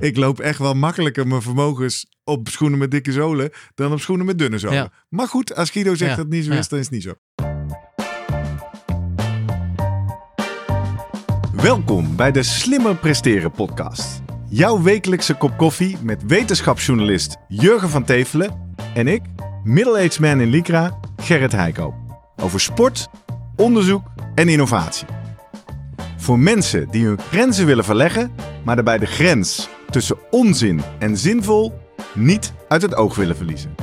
ik loop echt wel makkelijker mijn vermogens op schoenen met dikke zolen dan op schoenen met dunne zolen. Ja. Maar goed, als Guido zegt Ja. dat het niet zo is, dan is het niet zo. Welkom bij de Slimmer Presteren podcast. Jouw wekelijkse kop koffie met wetenschapsjournalist Jurgen van Tevelen en ik, middle-aged man in Lycra, Gerrit Heikoop. Over sport, onderzoek en innovatie. Voor mensen die hun grenzen willen verleggen, maar daarbij de grens tussen onzin en zinvol niet uit het oog willen verliezen.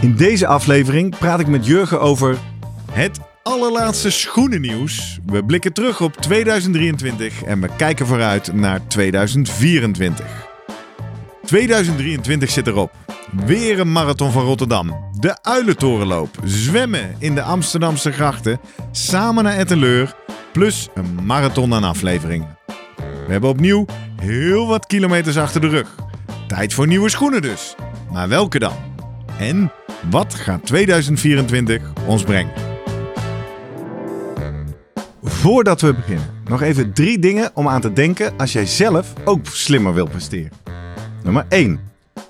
In deze aflevering praat ik met Jurgen over het allerlaatste schoenennieuws. We blikken terug op 2023 en we kijken vooruit naar 2024. 2023 zit erop. Weer een marathon van Rotterdam. De Uilentorenloop. Zwemmen in de Amsterdamse grachten. Samen naar Etteleur. Plus een marathon aan afleveringen. We hebben opnieuw heel wat kilometers achter de rug. Tijd voor nieuwe schoenen dus. Maar welke dan? En wat gaat 2024 ons brengen? Voordat we beginnen, nog even drie dingen om aan te denken als jij zelf ook slimmer wilt presteren. Nummer 1.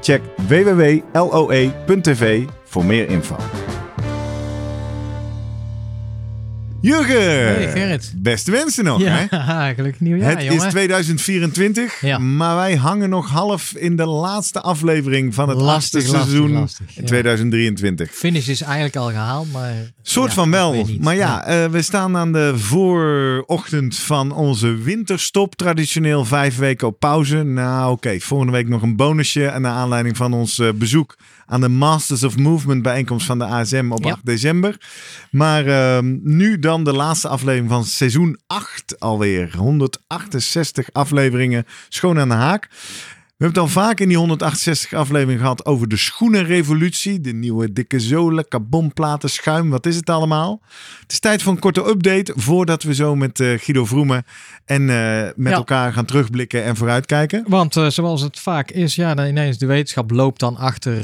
Check www.loe.tv voor meer info. Jurgen! Hey Gerrit. Beste wensen nog, hè? Gelukkig nieuwjaar, het jongen. is 2024, Ja. maar wij hangen nog half in de laatste aflevering van het Lastig, lastig, seizoen lastig, in ja. 2023. Finish is eigenlijk al gehaald, maar... Soort van wel. Maar ja, eh, we staan aan de voorochtend van onze winterstop. Traditioneel vijf weken op pauze. Nou oké, volgende week nog een bonusje. Naar aanleiding van ons eh, bezoek aan de Masters of Movement bijeenkomst van de ASM op Ja. 8 december. Maar ehm, nu dan de laatste aflevering van seizoen 8 alweer. 168 afleveringen schoon aan de haak. We hebben het al vaak in die 168 afleveringen gehad over de schoenenrevolutie. De nieuwe dikke zolen, carbonplaten, schuim. Wat is het allemaal? Het is tijd voor een korte update voordat we zo met eh, Guido Vroemen en eh, met Ja. elkaar gaan terugblikken en vooruitkijken. Want eh, zoals het vaak is, ja, dan ineens de wetenschap loopt dan achter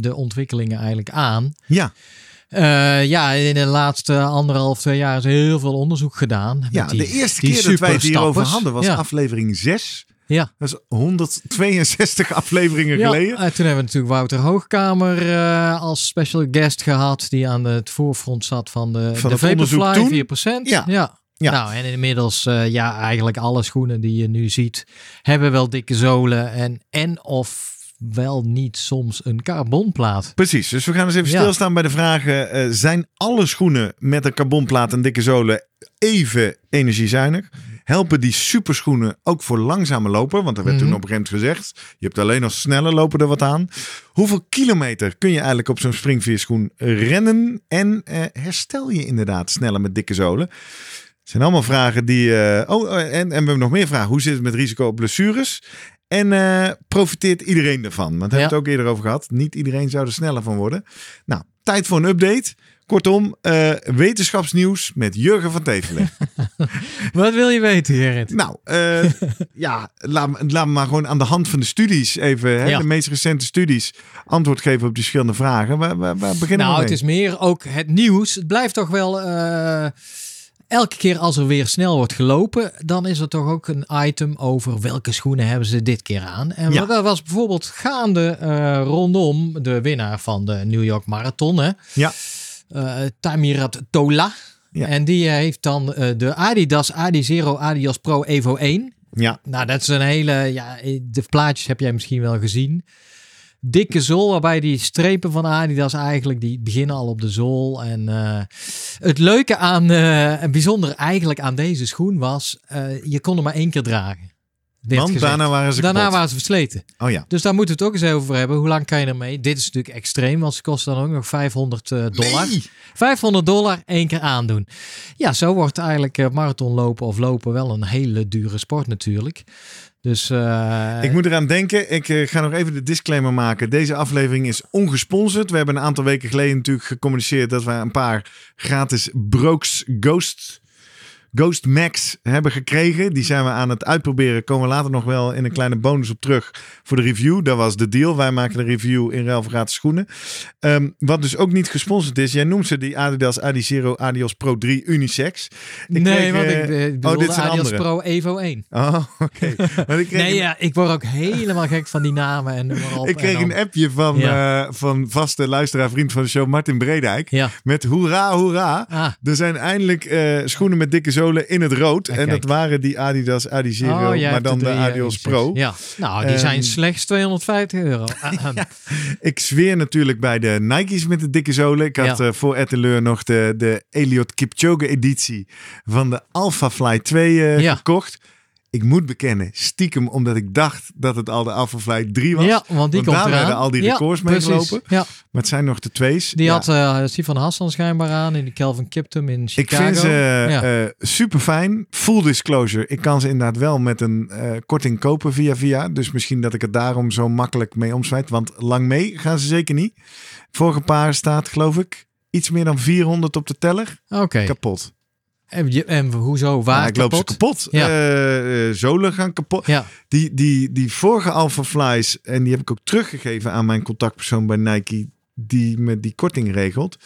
de ontwikkelingen eigenlijk aan. Ja, ja, in de laatste anderhalf, twee jaar is heel veel onderzoek gedaan. ja die- de eerste keer dat wij het hierover hadden was ja. aflevering 6. Ja. Dat is 162 afleveringen Ja, geleden. eh, toen hebben we natuurlijk Wouter Hoogkamer eh, als special guest gehad, die aan het voorfront zat van de, Van de Vaporfly, toen? 4%. Ja. ja. Ja. Nou, en inmiddels, eh, ja, eigenlijk alle schoenen die je nu ziet, hebben wel dikke zolen en, en of wel niet soms een carbonplaat. Precies, dus we gaan eens even Ja. stilstaan bij de vragen. zijn alle schoenen met een carbonplaat en dikke zolen even energiezuinig? Helpen die superschoenen ook voor langzame loper? Want er werd Mhm. toen op een gegeven moment gezegd... je hebt alleen als snelle lopen er wat aan. Hoeveel kilometer kun je eigenlijk op zo'n springveerschoen rennen? En eh, herstel je inderdaad sneller met dikke zolen? Het zijn allemaal vragen die... eh, oh, eh, en, en we hebben nog meer vragen. Hoe zit het met risico op blessures? En profiteert iedereen ervan? Want we hebben Ja. het ook eerder over gehad. Niet iedereen zou er sneller van worden. Nou, tijd voor een update. Kortom, eh, wetenschapsnieuws met Jurgen van Tevelen. Wat wil je weten, Gerrit? nou, eh, ja, laat, me- laat me maar gewoon aan de hand van de studies even, hè, Ja. de meest recente studies, antwoord geven op die verschillende vragen. Waar, waar, waar beginnen Nou, we het mee? is meer ook het nieuws. Het blijft toch wel. eh, elke keer als er weer snel wordt gelopen, dan is er toch ook een item over welke schoenen hebben ze dit keer aan. En Ja. dat was bijvoorbeeld gaande rondom de winnaar van de New York Marathon, hè? Ja. Eh, Tamirat Tola. Ja. En die heeft dan eh, de Adidas Adizero Adios Pro Evo 1. Ja, Nou, dat is een hele. Ja, de plaatjes heb jij misschien wel gezien. Dikke zool, waarbij die strepen van Adidas eigenlijk die beginnen al op de zool. En eh, het leuke aan, eh en bijzonder eigenlijk aan deze schoen was, eh, je kon hem maar één keer dragen. Want daarna waren ze Daarna kapot. waren ze versleten. Oh ja. Dus daar moeten we het ook eens over hebben. Hoe lang kan je ermee? Dit is natuurlijk extreem, want ze kosten dan ook nog 500 eh, dollar. Nee. 500 dollar één keer aandoen. Ja, zo wordt eigenlijk eh, marathonlopen of lopen wel een hele dure sport natuurlijk. Dus eh, Ik moet eraan denken. Ik ga nog even de disclaimer maken. Deze aflevering is ongesponsord. We hebben een aantal weken geleden natuurlijk gecommuniceerd dat we een paar gratis Brooks Ghost, Ghost Max hebben gekregen. Die zijn we aan het uitproberen. Komen we later nog wel in een kleine bonus op terug voor de review. Dat was de deal. Wij maken de review in ruil voor gratis schoenen. Ehm, wat dus ook niet gesponsord is. Jij noemt ze die Adidas Adizero Adios Pro 3 Unisex. Ik nee, want eh, ik uh, bedoelde dit zijn Adidas andere. Pro Evo 1. Oh, oké. Nee, een- ja, ik word ook helemaal gek van die namen en op. Ik kreeg En een appje van, Ja. eh, van vaste luisteraar, vriend van de show, Martin Bredijk. Ja. Met hoera, hoera. Ah, Er zijn eindelijk eh, schoenen met dikke zolen in het rood. En dat waren die Adidas Adizero, oh, maar dan de, eh, Adios. Pro. Ja, nou, die zijn Ehm, slechts 250 euro. Ahem. Ik zweer natuurlijk bij de Nike's met de dikke zolen. Ik had Ja. eh, voor Etteleur nog de, de Elliot Kipchoge editie van de Alpha Fly 2 eh, Ja. gekocht. Ik moet bekennen, stiekem omdat ik dacht dat het al de Alpha Fly 3 was. ja, want die Want komt daar werden al die Ja, records mee gelopen. Ja, Maar het zijn nog de twee's. die Ja. had uh, Stefan Hassan schijnbaar aan in die Calvin Kiptum in Ik Chicago. vind ze Ja. super fijn. Full disclosure. Ik kan ze inderdaad wel met een eh, korting kopen via via. Dus misschien dat ik het daarom zo makkelijk mee omswijd. Want lang mee gaan ze zeker niet. Vorige paar staat geloof ik iets meer dan 400 op de teller. Oké. Kapot. En, je- en hoezo? Waar Ja, ik loop ze kapot? Ja. Eh, eh, zolen gaan kapot. Ja, Die, die, die vorige Alpha Flies. En die heb ik ook teruggegeven aan mijn contactpersoon bij Nike. Die me die korting regelt.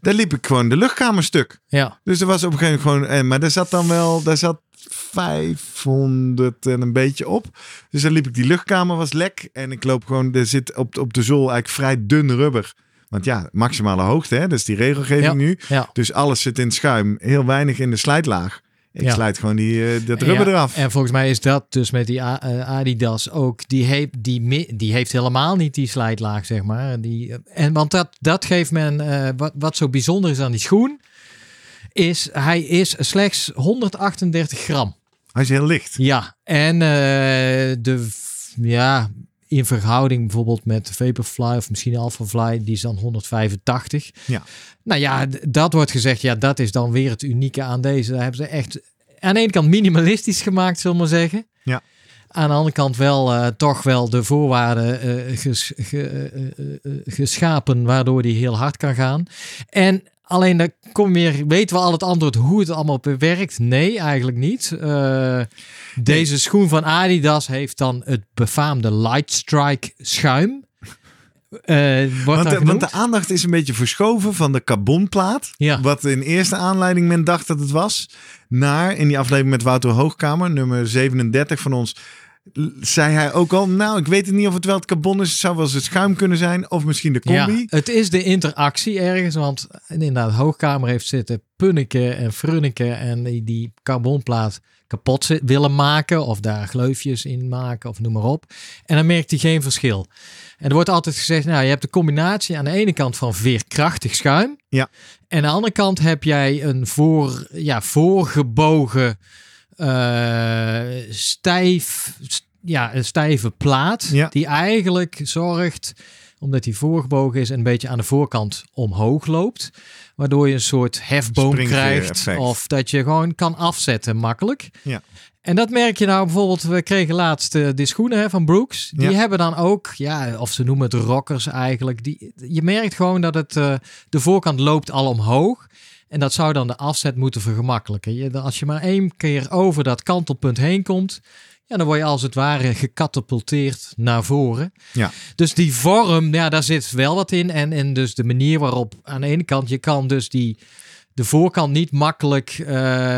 Daar liep ik gewoon de luchtkamer stuk. ja. Dus er was op een gegeven moment gewoon. eh, Maar daar zat dan wel. Daar zat 500 en een beetje op. Dus dan liep ik. Die luchtkamer was lek. En ik loop gewoon. Er zit op, op de zool eigenlijk vrij dun rubber. Want ja, maximale hoogte. Hè? Dat is die regelgeving Ja. nu. ja. Dus alles zit in schuim. Heel weinig in de slijtlaag. Ik Ja. slijt gewoon die, eh, dat rubber Ja, eraf. En volgens mij is dat dus met die eh, Adidas ook. Die, heeft die, die heeft helemaal niet die slijtlaag, zeg maar. Die, eh, en want dat, dat geeft men. wat, wat zo bijzonder is aan die schoen. Is hij is slechts 138 gram. Hij is heel licht. Ja, en de. Ja, in verhouding bijvoorbeeld met Vaporfly of misschien Alphafly, die is dan 185. Ja. Nou ja, dat wordt gezegd, ja, dat is dan weer het unieke aan deze. Daar hebben ze echt aan de ene kant minimalistisch gemaakt, zullen we maar zeggen. Ja. Aan de andere kant wel eh, toch wel de voorwaarden ges- ge- eh, eh, geschapen waardoor die heel hard kan gaan. En alleen dan kom weer, weten we al het antwoord hoe het allemaal werkt? Nee, eigenlijk niet. Eh, deze schoen van Adidas heeft dan het befaamde Light Strike schuim. Eh Want, de, want de aandacht is een beetje verschoven van de carbonplaat. Ja. Wat in eerste aanleiding men dacht dat het was. Naar in die aflevering met Wouter Hoogkamer, nummer 37 van ons. Zei hij ook al, nou, ik weet het niet of het wel het carbon is. Het zou wel eens het schuim kunnen zijn. Of misschien de combi. Ja, het is de interactie ergens, want inderdaad, Hoogkamer heeft zitten punniken en frunniken en die, die carbonplaat kapot willen maken of daar gleufjes in maken of noem maar op. En dan merkt hij geen verschil. En er wordt altijd gezegd, nou, je hebt de combinatie aan de ene kant van veerkrachtig schuim. Ja. En aan de andere kant heb jij een voor, ja, voorgebogen, eh, stijf, st- ja, een stijve plaat. Ja. Die eigenlijk zorgt, omdat die voorgebogen is, en een beetje aan de voorkant omhoog loopt. Waardoor je een soort hefboom krijgt. Of dat je gewoon kan afzetten makkelijk. Ja. En dat merk je nou bijvoorbeeld, we kregen laatst die schoenen hè, van Brooks. Die Ja. hebben dan ook, ja, of ze noemen het rockers eigenlijk. Die, je merkt gewoon dat het, eh, de voorkant loopt al omhoog. En dat zou dan de afzet moeten vergemakkelijken. Je, als je maar één keer over dat kantelpunt heen komt, ja, dan word je als het ware gecatapulteerd naar voren. Ja. Dus die vorm, ja, daar zit wel wat in. En, en dus de manier waarop aan de ene kant, je kan dus die, de voorkant niet makkelijk eh,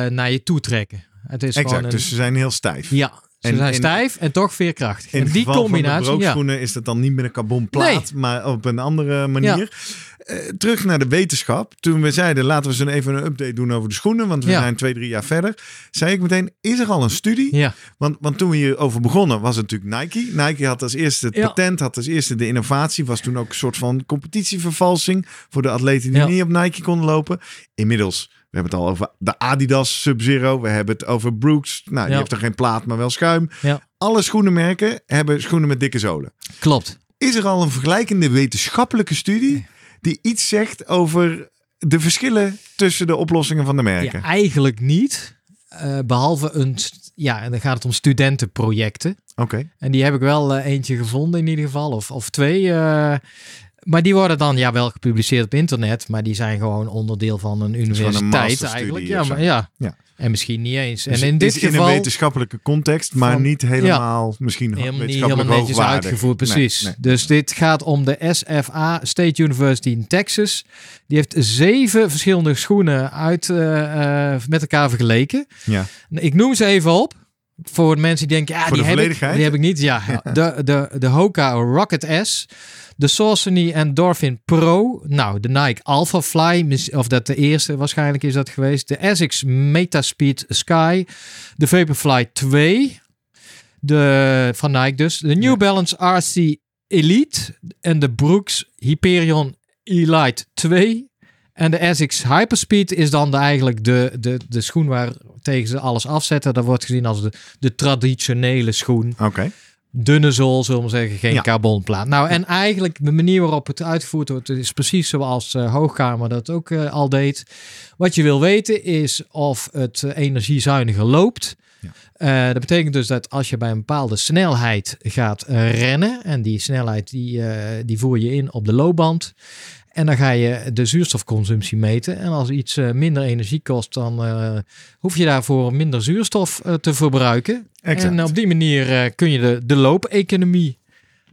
naar je toe trekken. Het is gewoon Exact, een, dus ze zijn heel stijf. ja, ze En- zijn stijf en toch veerkrachtig. In En het die combinatie, van de ja. is dat dan niet met een carbonplaat, maar op een andere manier. Eh, terug naar de wetenschap. Toen we zeiden, laten we zo even een update doen over de schoenen, want we Ja. zijn twee, drie jaar verder. Zei ik meteen, is er al een studie? Ja, Want, want toen we hierover begonnen, was het natuurlijk Nike. Nike had als eerste het patent, had als eerste de innovatie. Was toen ook een soort van competitievervalsing voor de atleten die niet op Nike konden lopen. Inmiddels We hebben het al over de Adidas Sub-Zero. We hebben het over Brooks. Nou, die Ja. heeft er geen plaat, maar wel schuim. Ja. Alle schoenenmerken hebben schoenen met dikke zolen. Klopt. Is er al een vergelijkende wetenschappelijke studie die iets zegt over de verschillen tussen de oplossingen van de merken? Ja, eigenlijk niet. Eh, behalve een, ja, en dan gaat het om studentenprojecten. Oké. En die heb ik wel eh, eentje gevonden in ieder geval, of, of twee. eh, maar die worden dan ja wel gepubliceerd op internet, maar die zijn gewoon onderdeel van een universiteit eigenlijk. Ja, maar ja. Ja. En misschien niet eens. Dus en in het dit is in geval een wetenschappelijke context, maar van- niet helemaal misschien helemaal niet helemaal netjes uitgevoerd, precies. nee. Dus dit gaat om de SFA State University in Texas. Die heeft zeven verschillende schoenen uit, eh, eh, met elkaar vergeleken. Ja. Ik noem ze even op. Voor mensen die denken, ja, Voor die de heb, ik, die heb ik niet. Ja, de, de, de Hoka Rocket S, de Saucony Endorphin Pro, nou, de Nike Alpha Fly, of dat de eerste waarschijnlijk is dat geweest, de Asics Metaspeed Sky, de Vaporfly 2, de, van Nike dus, de New Ja. Balance RC Elite en de Brooks Hyperion Elite 2. En de Asics Hyperspeed is dan de, eigenlijk de, de, de schoen waar tegen ze alles afzetten. Dat wordt gezien als de, de traditionele schoen. Oké. Dunne zool, zullen we zeggen, geen Ja. carbonplaat. Nou, en eigenlijk de manier waarop het uitgevoerd wordt, is precies zoals eh, Hoogkamer dat ook eh, al deed. Wat je wil weten is of het eh, energiezuiniger loopt. Ja. Dat betekent dus dat als je bij een bepaalde snelheid gaat rennen, en die snelheid die, die voer je in op de loopband, en dan ga je de zuurstofconsumptie meten. En als iets eh, minder energie kost, dan eh, hoef je daarvoor minder zuurstof eh, te verbruiken. Exact. En op die manier kun je de, de loopeconomie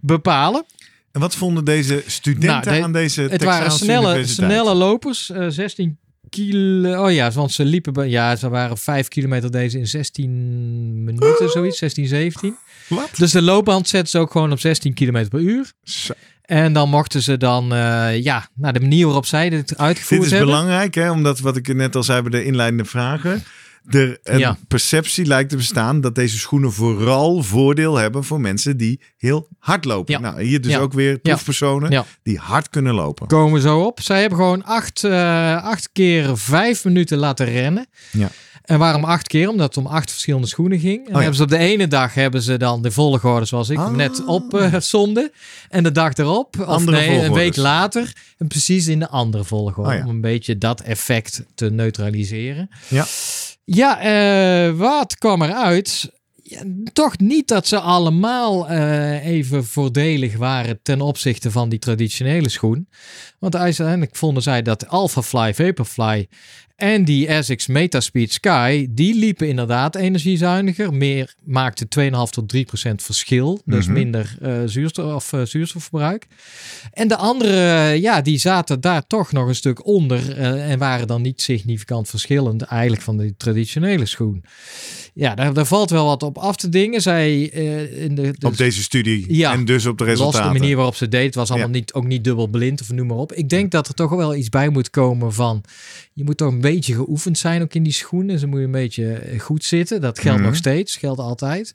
bepalen. En wat vonden deze studenten Nou, de- aan deze Het waren snelle, snelle lopers, eh 16 kilo. Oh ja, want ze liepen, bij- ja, ze waren 5 kilometer deze in 16 minuten, zoiets, 16, 17. Wat? Dus de loopband zetten ze ook gewoon op 16 kilometer per uur. Zo. En dan mochten ze dan, eh, ja, naar de manier waarop zij dit uitgevoerd Dit is hebben. belangrijk, hè? omdat wat ik net al zei bij de inleidende vragen. Er een Ja. perceptie lijkt te bestaan dat deze schoenen vooral voordeel hebben voor mensen die heel hard lopen. Ja. Nou, hier dus Ja. ook weer proefpersonen Ja. die hard kunnen lopen. Komen we zo op. Zij hebben gewoon acht, eh, acht keer vijf minuten laten rennen. Ja. En waarom acht keer? Omdat het om acht verschillende schoenen ging. En ja. hebben ze op de ene dag hebben ze dan de volgorde zoals ik Ah. net op eh zonde. En de dag erop, of Andere nee, een week later, en precies in de andere volgorde. Oh ja. Om een beetje dat effect te neutraliseren. Ja. Ja, eh, wat kwam eruit? Toch niet dat ze allemaal eh, even voordelig waren ten opzichte van die traditionele schoen. Want uiteindelijk vonden zij dat Alphafly, Vaporfly en die Asics Metaspeed Sky, die liepen inderdaad energiezuiniger. Meer maakte 2,5 tot 3 procent verschil. Dus Mhm. minder eh, zuurstof, of, eh, zuurstofverbruik. En de andere, eh, ja, die zaten daar toch nog een stuk onder. en waren dan niet significant verschillend eigenlijk van die traditionele schoen. Ja, daar, daar valt wel wat op af te dingen. Zij in de, de Op deze studie Ja. en dus op de Los resultaten. de manier waarop ze deed, het was allemaal Ja. niet, ook niet dubbel blind of noem maar op. Ik denk dat er toch wel iets bij moet komen van, je moet toch een beetje geoefend zijn ook in die schoenen. Ze moeten een beetje eh, goed zitten. Dat geldt Mhm. nog steeds, geldt altijd.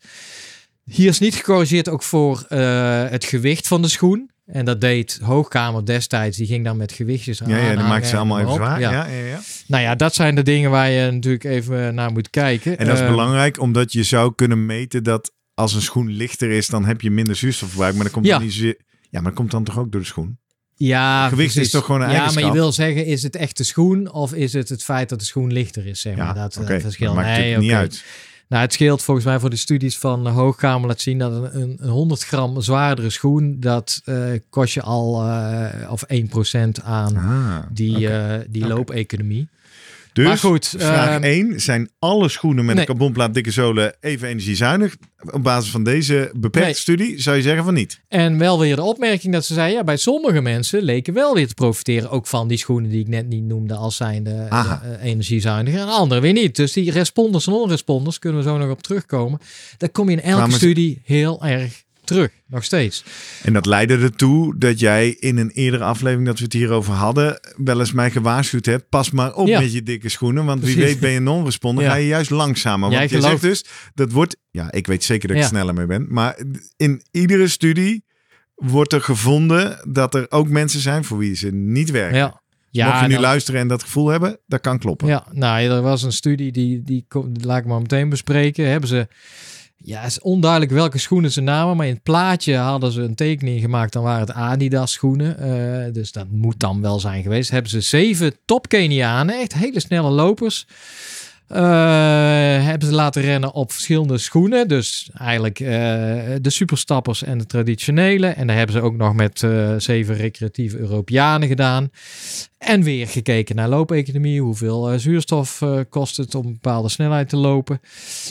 Hier is niet gecorrigeerd ook voor eh, het gewicht van de schoen. En dat deed Hoogkamer destijds. Die ging dan met gewichtjes ja, ja, die aanhangen maakt ze allemaal even zwaar. Ja. Ja. Ja, ja, Nou ja, dat zijn de dingen waar je natuurlijk even naar moet kijken. En dat is Eh, belangrijk, omdat je zou kunnen meten dat als een schoen lichter is, dan heb je minder zuurstofverbruik. Maar dat komt Ja. dan niet Ja, maar dat komt dan toch ook door de schoen? Ja, Gewicht is toch gewoon een Ja, maar je wil zeggen, is het echt de schoen of is het het feit dat de schoen lichter is? Zeg maar. Ja, dat oké. eh, verschil. Dat maakt Nee, natuurlijk niet uit. Nou, het scheelt volgens mij voor de studies van Hoogkamer laat zien dat een, een, een 100 gram zwaardere schoen, dat eh, kost je al uh, of 1% aan Ah, die, oké. uh, die loopeconomie. Dus, maar goed, vraag ehm, 1. Zijn alle schoenen met nee. een carbonplaat dikke zolen even energiezuinig? Op basis van deze beperkte Nee. studie zou je zeggen van niet. En wel weer de opmerking dat ze zei, ja, bij sommige mensen leken wel weer te profiteren ook van die schoenen die ik net niet noemde als zijnde uh, energiezuinig. En anderen weer niet. Dus die responders en onresponders, kunnen we zo nog op terugkomen. Daar kom je in elke studie heel erg terug. Nog steeds. En dat leidde ertoe dat jij in een eerdere aflevering dat we het hierover hadden, wel eens mij gewaarschuwd hebt. Pas maar op Ja. met je dikke schoenen, want wie weet ben je non-responder, Ja. ga je juist langzamer. Jij Want je zegt dus, dat wordt, ja, ik weet zeker dat ik Ja. sneller mee ben, maar in iedere studie wordt er gevonden dat er ook mensen zijn voor wie ze niet werken. Ja. Ja, Mocht je nu luisteren en dat gevoel hebben, dat kan kloppen. Ja, nou, er was een studie die, die, die laat ik maar meteen bespreken. Hebben ze, ja, is onduidelijk welke schoenen ze namen, maar in het plaatje hadden ze een tekening gemaakt. Dan waren het Adidas schoenen, eh, dus dat moet dan wel zijn geweest. Hebben ze zeven top Kenianen, echt hele snelle lopers. Eh, hebben ze laten rennen op verschillende schoenen. Dus eigenlijk eh, de superstappers en de traditionele. En daar hebben ze ook nog met eh, zeven recreatieve Europeanen gedaan. En weer gekeken naar loopeconomie. Hoeveel zuurstof kost het om een bepaalde snelheid te lopen.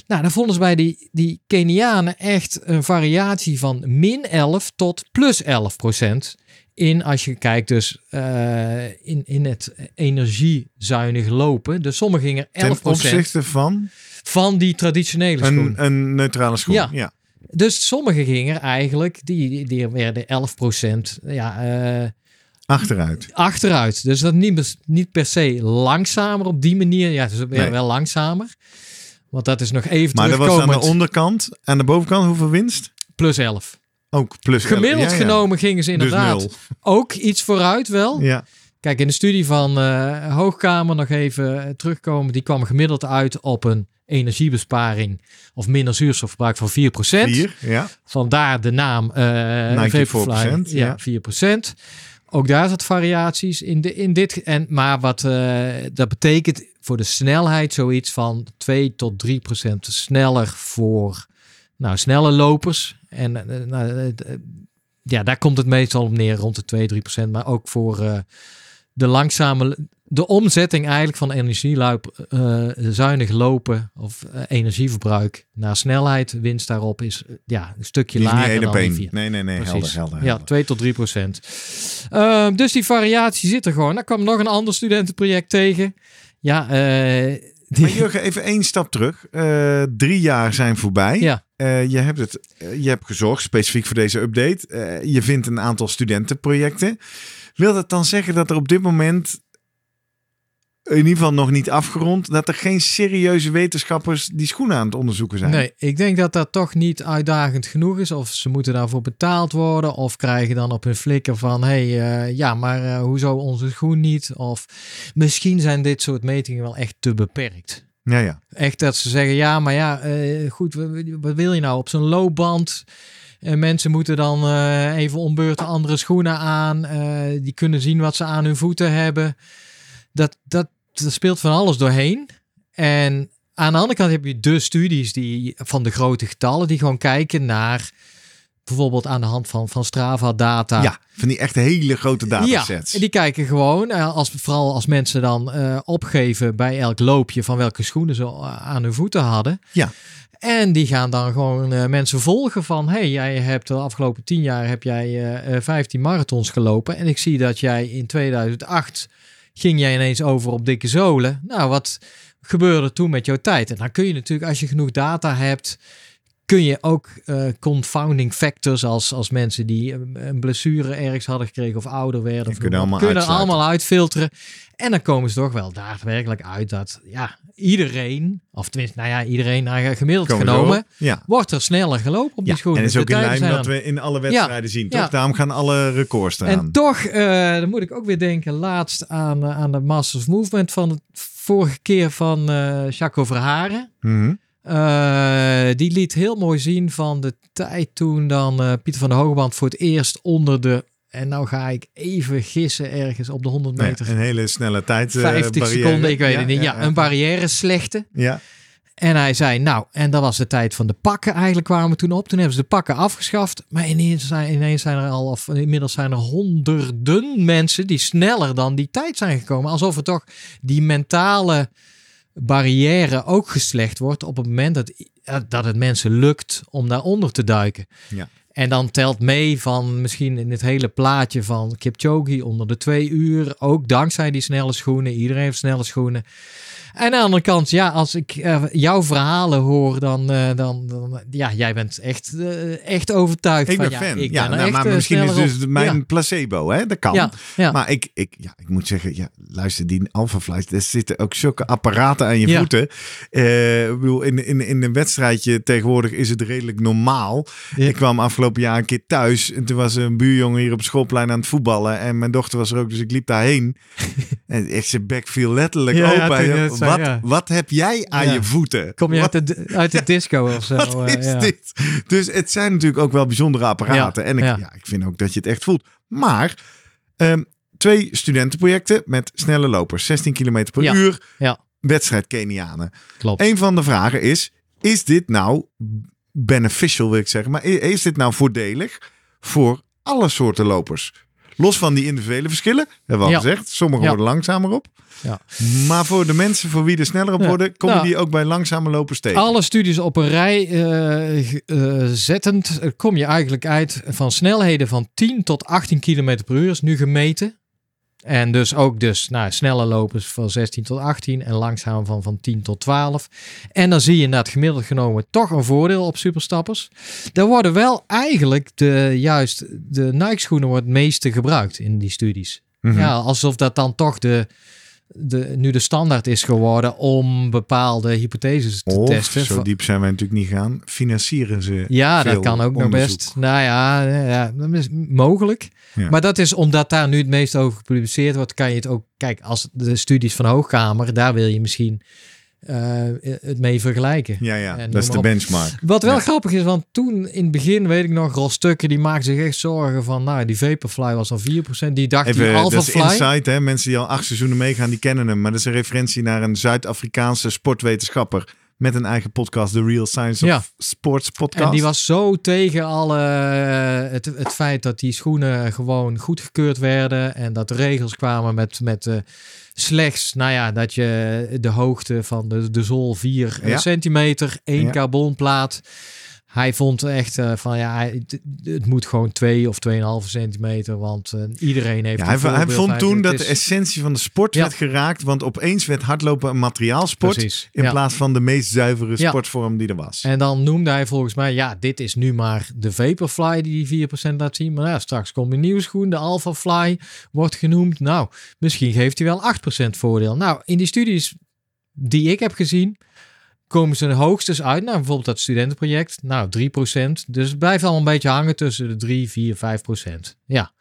Nou, dan vonden ze bij die, die Kenianen echt een variatie van min 11 tot plus 11 procent. In als je kijkt dus eh, in, in het energiezuinig lopen. Dus sommigen gingen 11 Ten procent opzichte van van die traditionele schoen. een, een neutrale schoen. Ja. ja. Dus sommigen gingen eigenlijk, die, die, werden 11 procent ja, eh, Achteruit. achteruit. Dus dat niet, niet per se langzamer op die manier. Ja, het is weer Nee. wel langzamer. Want dat is nog even Maar dat was aan de onderkant. Aan de bovenkant hoeveel winst? Plus 11. Ook plus. Gemiddeld ja. genomen gingen ze Dus inderdaad ook iets vooruit wel. Ja. Kijk, in de studie van eh, Hoogkamer nog even eh, terugkomen. Die kwam gemiddeld uit op een energiebesparing of minder zuurstofverbruik van 4%. Vier. Ja. Vandaar de naam eh 94%, Vaporfly. ja. Ja, 4%. Ook daar zat variaties in, de, in dit. En, maar wat dat betekent voor de snelheid zoiets van 2 tot 3 procent sneller voor nou, snelle lopers. En eh, nou, eh, eh, ja, daar komt het meestal op neer, rond de 2, 3 procent. Maar ook voor eh, de langzame, de omzetting eigenlijk van energieluip, eh, zuinig lopen of eh, energieverbruik naar snelheid, winst daarop is eh, ja, een stukje Die lager dan die vier. Nee, nee, nee. Helder, helder, Ja, helder. 2 tot 3 procent. Ehm, dus die variatie zit er gewoon. Dan kwam nog een ander studentenproject tegen. Ja, eh, Maar Jurgen, even één stap terug. Eh, drie jaar zijn voorbij. ja, Eh, je, hebt het, eh, je hebt gezorgd, specifiek voor deze update. Je vindt een aantal studentenprojecten. Wil dat dan zeggen dat er op dit moment, in ieder geval nog niet afgerond, dat er geen serieuze wetenschappers die schoenen aan het onderzoeken zijn? nee, ik denk dat dat toch niet uitdagend genoeg is. Of ze moeten daarvoor betaald worden. Of krijgen dan op hun flikker van, hé, hey, eh, ja, maar eh, hoezo onze schoen niet? Of misschien zijn dit soort metingen wel echt te beperkt. Ja, ja. Echt dat ze zeggen, ja, maar ja, eh, goed, wat, wil je nou op zo'n loopband? En mensen moeten dan even ombeurten andere schoenen aan. die kunnen zien wat ze aan hun voeten hebben. Dat, dat, dat speelt van alles doorheen. En aan de andere kant heb je de studies die, van de grote getallen die gewoon kijken naar bijvoorbeeld aan de hand van, van Strava data. Ja, van die echt hele grote datasets. Ja, die kijken gewoon, eh, als, vooral als mensen dan eh, opgeven bij elk loopje van welke schoenen ze eh, aan hun voeten hadden. Ja. En die gaan dan gewoon mensen volgen van, hey, jij hebt de afgelopen tien jaar heb jij eh, 15 marathons gelopen en ik zie dat jij in 2008 ging jij ineens over op dikke zolen. Nou, wat gebeurde toen met jouw tijd? En dan kun je natuurlijk, als je genoeg data hebt, kun je ook eh, confounding factors als, als mensen die een, een blessure ergens hadden gekregen of ouder werden. Die Of kunnen allemaal kunnen allemaal uitfilteren. En dan komen ze toch wel daadwerkelijk uit dat ja, iedereen, of tenminste, nou ja, iedereen nou, gemiddeld Komen genomen? Ja. wordt er sneller gelopen op die schoenen. en is ook in lijn dat we in alle wedstrijden zien, toch? Daarom gaan alle records eraan. En toch, eh, dan moet ik ook weer denken laatst aan, eh, aan de Masters Movement van de vorige keer van eh Jaco Verharen. Mhm. Eh, die liet heel mooi zien van de tijd toen dan eh, Pieter van der Hogeband voor het eerst onder de, en nou ga ik even gissen ergens op de 100 Nou ja, meter, een hele snelle tijd. eh, 50 barrière. seconden, ik weet Ja, het niet. Ja, ja, een barrière slechte. Ja, En hij zei, nou, en dat was de tijd van de pakken eigenlijk kwamen toen op. Toen hebben ze de pakken afgeschaft. Maar ineens zijn, ineens zijn er al, of inmiddels zijn er honderden mensen die sneller dan die tijd zijn gekomen. Alsof er toch die mentale barrière ook geslecht wordt op het moment dat, dat het mensen lukt om daaronder te duiken. Ja. En dan telt mee van misschien in het hele plaatje van Kipchoge onder de twee uur. Ook dankzij die snelle schoenen. Iedereen heeft snelle schoenen. En aan de andere kant, ja, als ik eh, jouw verhalen hoor, dan, eh, dan, dan, ja, jij bent echt, eh, echt overtuigd Ik van, ben ja, fan. ik ja, ben nou, echt, maar misschien is dus op. mijn Ja. placebo, hè? Dat kan. Ja. Maar ik, ik, ja, ik moet zeggen, ja, luister, die Alphafly, er zitten ook zulke apparaten aan je voeten. Ik bedoel, in, in, in een wedstrijdje tegenwoordig is het redelijk normaal. Ik kwam afgelopen jaar een keer thuis en toen was een buurjongen hier op schoolplein aan het voetballen en mijn dochter was er ook, dus ik liep daarheen. en ik zijn bek viel letterlijk open. Wat, ja. wat heb jij aan Ja. je voeten? Kom je Wat- uit de, uit de disco of zo? wat eh, is ja. dit? Dus het zijn natuurlijk ook wel bijzondere apparaten. En ik, ja. ik vind ook dat je het echt voelt. Maar ehm, twee studentenprojecten met snelle lopers. 16 km per uur. ja. Wedstrijd Kenianen. Klopt. Een van de vragen is, is dit nou beneficial wil ik zeggen. Maar is dit nou voordelig voor alle soorten lopers? Los van die individuele verschillen, hebben we al Ja. gezegd. Sommigen worden langzamer op. Ja. Maar voor de mensen voor wie er sneller op worden, komen Nou, die ook bij langzame lopers tegen. Alle studies op een rij eh, eh, zettend eh, kom je eigenlijk uit van snelheden van 10 tot 18 km per uur is nu gemeten. En dus ook dus nou, snelle lopers van 16 tot 18 en langzaam van, van 10 tot 12. En dan zie je inderdaad gemiddeld genomen toch een voordeel op superstappers. Er worden wel eigenlijk de, juist de Nike schoenen wordt het meeste gebruikt in die studies. Mhm. Ja, alsof dat dan toch de, de, nu de standaard is geworden om bepaalde hypotheses te Of, testen. zo diep zijn wij natuurlijk niet gaan, financieren ze ja, dat kan ook nog best. Nou ja, ja dat is mogelijk. Ja. Maar dat is omdat daar nu het meest over gepubliceerd wordt, kan je het ook... Kijk, als de studies van Hoogkamer, daar wil je misschien het mee vergelijken. Ja, ja, En dat is de op. benchmark. Wat wel Ja. grappig is, want toen in het begin, weet ik nog, Rolstukken, die maakten zich echt zorgen van, nou, die Vaporfly was al 4%. Die dacht, Even, die dat is insight, hè? mensen die al acht seizoenen meegaan, die kennen hem. Maar dat is een referentie naar een Zuid-Afrikaanse sportwetenschapper met een eigen podcast, The Real Science Ja. of Sports podcast. En die was zo tegen alle, eh, het, het feit dat die schoenen gewoon goedgekeurd werden. En dat er regels kwamen met, met eh, slechts, nou ja, dat je de hoogte van de, de zool 4 Ja. centimeter, één Ja. carbonplaat. Hij vond echt eh, van ja, hij- het, moet gewoon 2 of 2,5 centimeter, want eh, iedereen heeft Ja, een hij, vond toen dat is- de essentie van de sport Ja. werd geraakt, want opeens werd hardlopen een materiaalsport Precies, in ja. plaats van de meest zuivere sportvorm die er was. En dan noemde hij volgens mij, ja, dit is nu maar de Vaporfly die die 4% laat zien. Maar ja, straks komt een nieuwe schoen, de Alphafly wordt genoemd. Nou, misschien geeft hij wel 8% voordeel. Nou, in die studies die ik heb gezien, komen ze hoogstens uit. Nou, bijvoorbeeld dat studentenproject, nou 3%. Dus het blijft allemaal een beetje hangen tussen de 3, 4, 5%. Ja.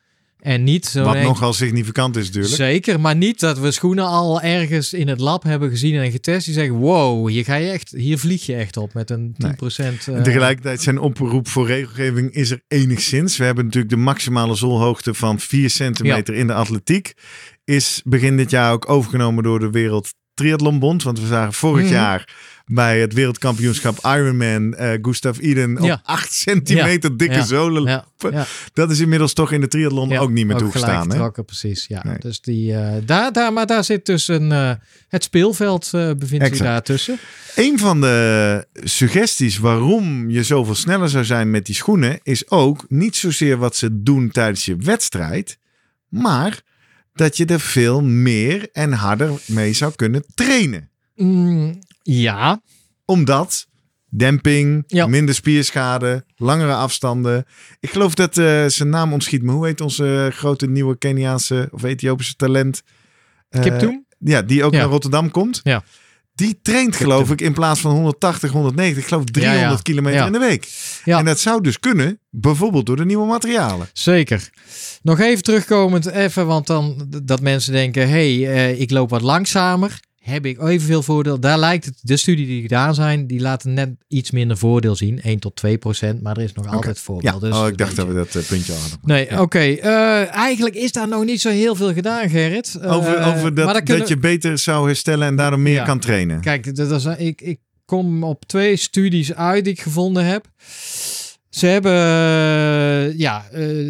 En niet zo Wat nogal significant is natuurlijk. Zeker, maar niet dat we schoenen al ergens in het lab hebben gezien en getest. Die zeggen, wow, hier, ga je echt, hier vlieg je echt op met een 10%. En eh, tegelijkertijd zijn oproep voor regelgeving is er enigszins. We hebben natuurlijk de maximale zoolhoogte van 4 centimeter in de atletiek. Is begin dit jaar ook overgenomen door de Wereld Triathlonbond. Want we zagen vorig Mhm. jaar bij het wereldkampioenschap Ironman eh Gustav Iden op Ja. 8 centimeter dikke ja, zolen. ja, Dat is inmiddels toch in de triathlon ook niet meer toegestaan. Hè? getrokken, precies. Ja. Nee. Dus die, eh, daar, daar, maar daar zit dus een, eh, het speelveld bevindt zich daar tussen. Een van de suggesties waarom je zoveel sneller zou zijn met die schoenen is ook niet zozeer wat ze doen tijdens je wedstrijd, maar dat je er veel meer en harder mee zou kunnen trainen. Mm, ja, Omdat demping, Ja. minder spierschade, langere afstanden. Ik geloof dat eh, zijn naam ontschiet me. Hoe heet onze grote nieuwe Keniaanse of Ethiopische talent? Eh, Kiptoum? Ja, die ook Ja. naar Rotterdam komt. Ja. Die traint geloof ik in plaats van 180, 190, ik geloof 300 Ja, ja. kilometer Ja. in de week. Ja. En dat zou dus kunnen, bijvoorbeeld door de nieuwe materialen. Zeker. Nog even terugkomend, even, want dan dat mensen denken: hé, hey, eh, ik loop wat langzamer. Heb ik evenveel voordeel? Daar lijkt het, de studie die gedaan zijn, die laten net iets minder voordeel zien. 1 tot 2 procent, maar er is nog altijd voordeel. Ja, Dus oh, ik dacht dat we dat eh, puntje hadden. Nee, Ja. oké. Eh, eigenlijk is daar nog niet zo heel veel gedaan, Gerrit. Eh, Over, over dat, kunnen- dat je beter zou herstellen en daardoor meer Ja. kan trainen. Kijk, dat is, ik, ik kom op twee studies uit die ik gevonden heb. Ze hebben ja,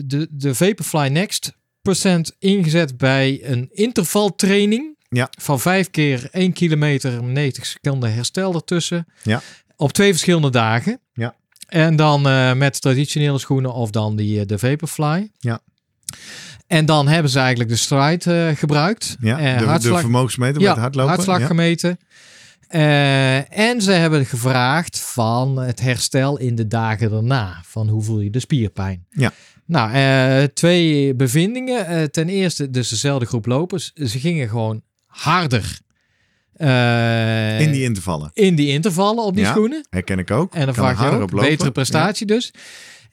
de, de Vaporfly Next procent ingezet bij een intervaltraining. Ja. Van vijf keer 1 kilometer, 90 seconden herstel ertussen. Ja. Op twee verschillende dagen. Ja. En dan eh, met traditionele schoenen of dan die, eh, de Vaporfly. Ja. En dan hebben ze eigenlijk de stride eh, gebruikt. Ja, de, hartslag- de vermogensmeter ja, het hardlopen. hartslag ja. gemeten. En ze hebben gevraagd van het herstel in de dagen daarna. Van hoe voel je de spierpijn? Ja. Nou, twee bevindingen. Ten eerste, dus dezelfde groep lopers. Ze gingen gewoon harder. eh, In die intervallen. in die intervallen op die Ja. schoenen. Herken ik ook. En dan Kan vraag je ook, op lopen. betere prestatie dus.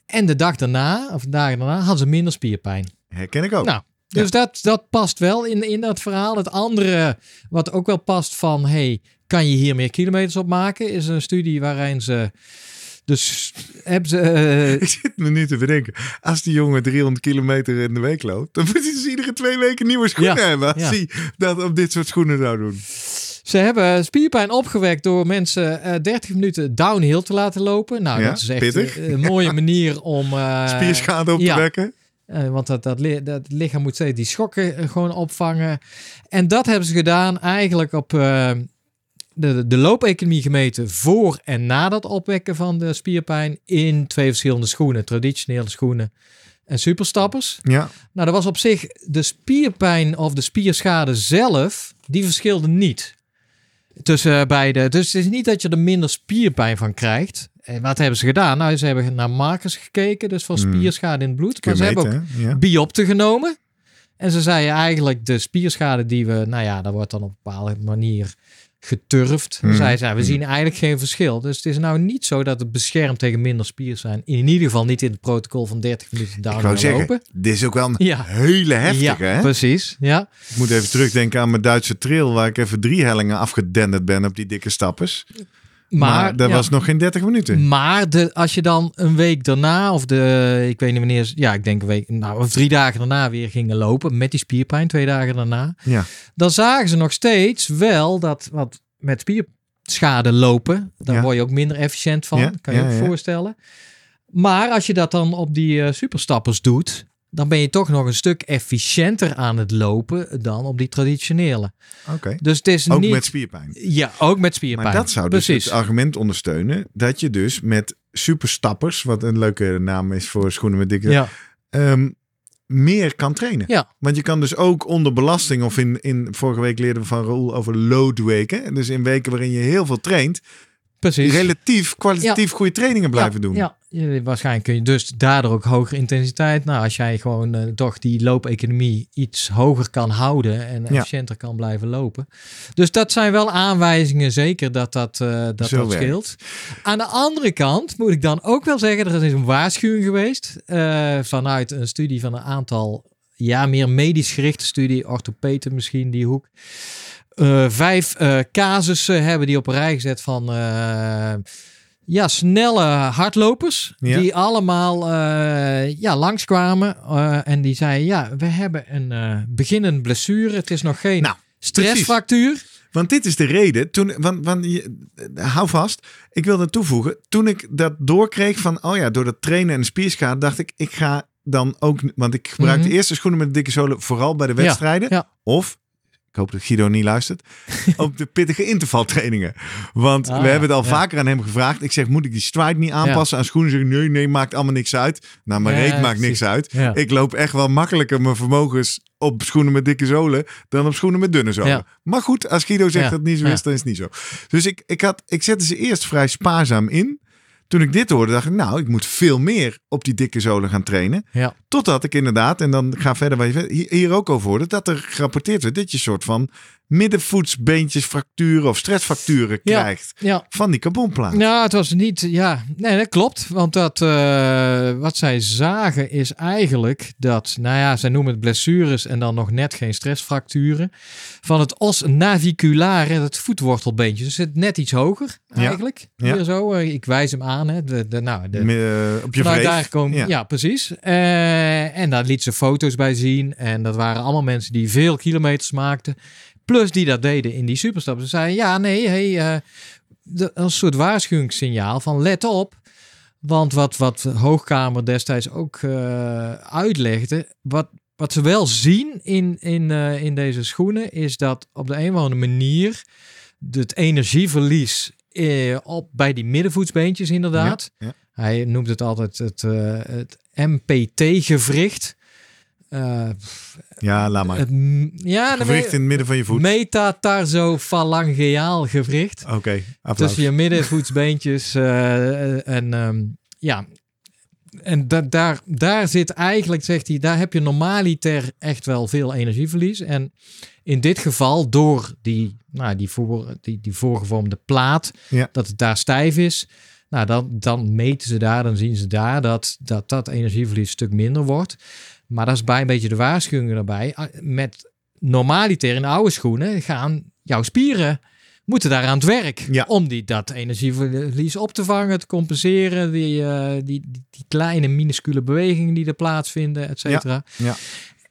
En de dag daarna, of de dagen daarna, hadden ze minder spierpijn. Herken ik ook. Nou, dus dat, dat past wel in, in dat verhaal. Het andere, wat ook wel past van, hey, kan je hier meer kilometers op maken? Is een studie waarin ze, dus hebben ze, eh, Ik zit me nu te bedenken. Als die jongen 300 kilometer in de week loopt, dan moet hij dus iedere twee weken nieuwe schoenen Ja, hebben. Als ja. hij dat op dit soort schoenen zou doen. ze hebben spierpijn opgewekt door mensen eh 30 minuten downhill te laten lopen. Nou, Ja, dat is echt pittig. een mooie manier om... eh, Spierschade op te wekken. Want dat, dat, dat lichaam moet steeds die schokken gewoon opvangen. En dat hebben ze gedaan eigenlijk op de, de loopeconomie gemeten voor en na dat opwekken van de spierpijn in twee verschillende schoenen. Traditionele schoenen en superstappers. Ja, Nou, dat was op zich de spierpijn of de spierschade zelf, die verschilde niet tussen beide. Dus het is niet dat je er minder spierpijn van krijgt. En wat hebben ze gedaan? Nou, ze hebben naar markers gekeken, dus van Hmm. spierschade in het bloed. Maar ze hebben ook? Ja. biopten genomen. En ze zeiden eigenlijk de spierschade die we, nou ja, dat wordt dan op een bepaalde manier geturfd. Hmm. Zij zei, we Hmm. zien eigenlijk geen verschil. Dus het is nou niet zo dat het beschermt tegen minder spier zijn. In ieder geval niet in het protocol van 30 minuten zeggen, lopen. dit is ook wel een Ja. hele heftige. ja, hè? precies. Ja. Ik moet even terugdenken aan mijn Duitse trail, waar ik even drie hellingen afgedenderd ben op die dikke stappers. Maar, Maar, dat ja. was nog geen 30 minuten. Maar de, als je dan een week daarna, of de, ik weet niet wanneer, ja, ik denk een week, nou, of drie dagen daarna weer gingen lopen met die spierpijn, twee dagen daarna, Ja. dan zagen ze nog steeds wel dat wat met spierschade lopen, daar Ja. word je ook minder efficiënt van, Ja, kan je ook ja. voorstellen. Maar als je dat dan op die eh, superstappers doet, dan ben je toch nog een stuk efficiënter aan het lopen dan op die traditionele. Oké. Dus het is Ook niet... met spierpijn. Ja, ook met spierpijn. Maar dat zou dus Precies. het argument ondersteunen dat je dus met superstappers, wat een leuke naam is voor schoenen met dikke, Ja, ehm, meer kan trainen. Ja. Want je kan dus ook onder belasting, of in, in vorige week leerden we van Raoul over loadweken. Dus in weken waarin je heel veel traint, precies. relatief kwalitatief goede trainingen blijven ja, doen. Ja, je- waarschijnlijk kun je dus daardoor ook hogere intensiteit. Nou, als jij gewoon eh, toch die loopeconomie iets hoger kan houden en Ja. efficiënter kan blijven lopen. Dus dat zijn wel aanwijzingen, zeker dat dat, eh, dat, dat scheelt. Aan de andere kant moet ik dan ook wel zeggen, er is een waarschuwing geweest eh, vanuit een studie van een aantal, ja, meer medisch gerichte studie, orthopeden misschien, die hoek. Eh, vijf eh, casussen hebben die op een rij gezet van eh, ja, snelle hardlopers. Ja. Die allemaal ja, langskwamen. eh, en die zeiden, ja, we hebben een eh beginnende blessure. Het is nog geen Nou, stressfractuur. Want dit is de reden. Toen, want, want je, hou vast. Ik wilde toevoegen. Toen ik dat doorkreeg van, oh ja, door dat trainen en spierschade, dacht ik, ik ga dan ook, want ik gebruik Mhm. de eerste schoenen met dikke zolen vooral bij de wedstrijden. ja. Of, ik hoop dat Guido niet luistert, op de pittige intervaltrainingen. Want Ah, we hebben het al ja. vaker aan hem gevraagd. Ik zeg, moet ik die stride niet aanpassen aan schoenen? Zeg, nee, nee, maakt allemaal niks uit. Nou, mijn Ja, reet maakt niks uit. Ik loop echt wel makkelijker mijn vermogens op schoenen met dikke zolen dan op schoenen met dunne zolen. Maar goed, als Guido zegt dat het niet zo is, dan is het niet zo. Dus ik, ik, had, ik zette ze eerst vrij spaarzaam in. Toen ik dit hoorde, dacht ik, nou, ik moet veel meer op die dikke zolen gaan trainen. Ja. Totdat ik inderdaad, en dan ga verder waar je hier, ook over hoorde, dat er gerapporteerd werd dat je soort van middenvoetsbeentjes fracturen of stressfracturen Ja. krijgt Ja. van die carbonplaat. Nou, het was niet. Ja, nee, dat klopt. Want dat, eh, wat zij zagen is eigenlijk dat, nou ja, zij noemen het blessures en dan nog net geen stressfracturen. Van het os naviculare, het voetwortelbeentje. Dus het net iets hoger eigenlijk. Ja. Hier zo. eh, Ik wijs hem aan. Hè. De, de, nou, de, Me- op je Vanuit vreef. daar komen, Ja. ja. precies. Eh, en daar liet ze foto's bij zien. En dat waren allemaal mensen die veel kilometers maakten. Plus die dat deden in die superstappen. Ze zeiden, ja, nee, hey, eh, de, een soort waarschuwingssignaal van let op. Want wat, wat Hoogkamer destijds ook eh, uitlegde, wat, wat ze wel zien in, in, eh, in deze schoenen, is dat op de een of andere manier het energieverlies op, bij die middenvoetsbeentjes inderdaad. Ja, ja. Hij noemt het altijd het, het MPT-gewricht. Eh, Ja, laat maar. het, ja, Gewricht in het midden van je voet. metatarsofalangeaal gewricht. Oké, applaus. Tussen je middenvoetsbeentjes. eh, en ehm, ja, en da daar, daar zit eigenlijk, zegt hij, daar heb je normaliter echt wel veel energieverlies. En in dit geval, door die, nou, die, voor, die, die voorgevormde plaat, Ja. dat het daar stijf is. Nou, dan, dan meten ze daar, dan zien ze daar dat dat, dat energieverlies een stuk minder wordt. Maar dat is bij een beetje de waarschuwing erbij. Ah, Met normaliter in oude schoenen gaan jouw spieren moeten daar aan het werk. Ja. Om die, dat energieverlies op te vangen, te compenseren. Die, eh, die, die, die kleine minuscule bewegingen die er plaatsvinden, et cetera. ja.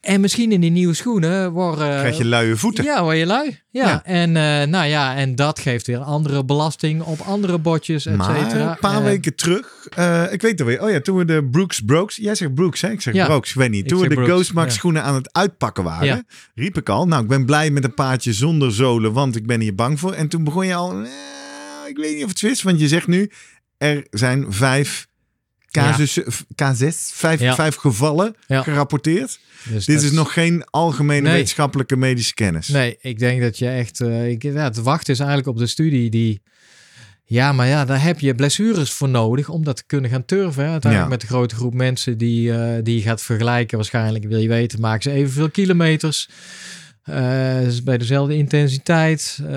En misschien in die nieuwe schoenen worden... Krijg je luie voeten. Ja, word je lui. Ja, Ja. En, eh, nou ja, en dat geeft weer andere belasting op andere botjes, et cetera. een paar Eh, weken terug, eh, ik weet het weer. Oh ja, toen we de Brooks Brooks, jij zegt Brooks hè? Ik zeg Ja. Brooks, ik weet niet. Toen we de Brooks, ja. schoenen aan het uitpakken waren, riep ik al, nou ik ben blij met een paardje zonder zolen, want ik ben hier bang voor. En toen begon je al, eh, ik weet niet of het zo is, want je zegt nu, er zijn vijf casussen, K6, vijf, gevallen gerapporteerd. dus Dit is nog geen algemene Nee. wetenschappelijke medische kennis. Nee, ik denk dat je echt... eh, ik, ja, het wachten is eigenlijk op de studie die... Ja, maar ja, daar heb je blessures voor nodig om dat te kunnen gaan turven. Hè? Uiteindelijk Ja. met de grote groep mensen die, eh, die je gaat vergelijken. Waarschijnlijk wil je weten, maken ze evenveel kilometers. Eh, dus bij dezelfde intensiteit. Eh,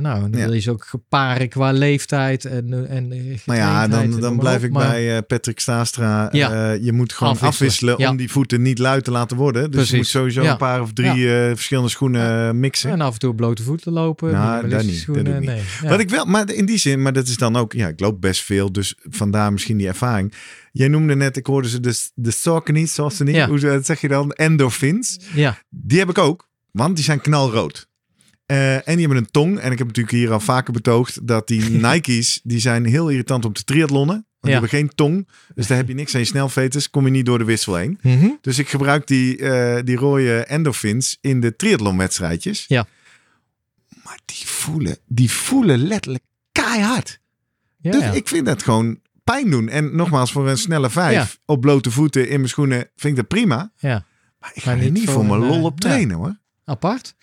nou, dan Ja. ze ook paren qua leeftijd en, eh, en Maar ja, dan, dan blijf op. ik Maar- bij Patrick Staastra. Ja. Je moet gewoon afwisselen, Afwisselen, ja. om die voeten niet luid te laten worden. Dus je moet sowieso een paar of drie verschillende schoenen mixen. En af en toe blote voeten lopen. Nou, dat niet, dat schoenen, doe ik Nee. Wat ik wel, maar in die zin, maar dat is dan ook, ja, ik loop best veel, dus vandaar misschien die ervaring. Jij noemde net, ik hoorde ze de, de Saucony, Saucony, Ja. hoe ze- zeg je dan, endorphins. ja, Die heb ik ook, want die zijn knalrood. Eh, en die hebben een tong. En ik heb natuurlijk hier al vaker betoogd dat die Nike's, die zijn heel irritant om te triathlonnen. Want die hebben geen tong. Dus daar heb je niks aan je snelveters. Kom je niet door de wissel heen. Mhm. Dus ik gebruik die, eh, die rode endorphins in de triathlonwedstrijdjes. Ja. Maar die voelen, die voelen letterlijk keihard. ja, dus ja. ik vind dat gewoon pijn doen. En nogmaals, voor een snelle vijf op blote voeten in mijn schoenen vind ik dat prima. ja. Maar ik ga Maar er niet niet voor voor mijn lol eh, op trainen hoor. Apart.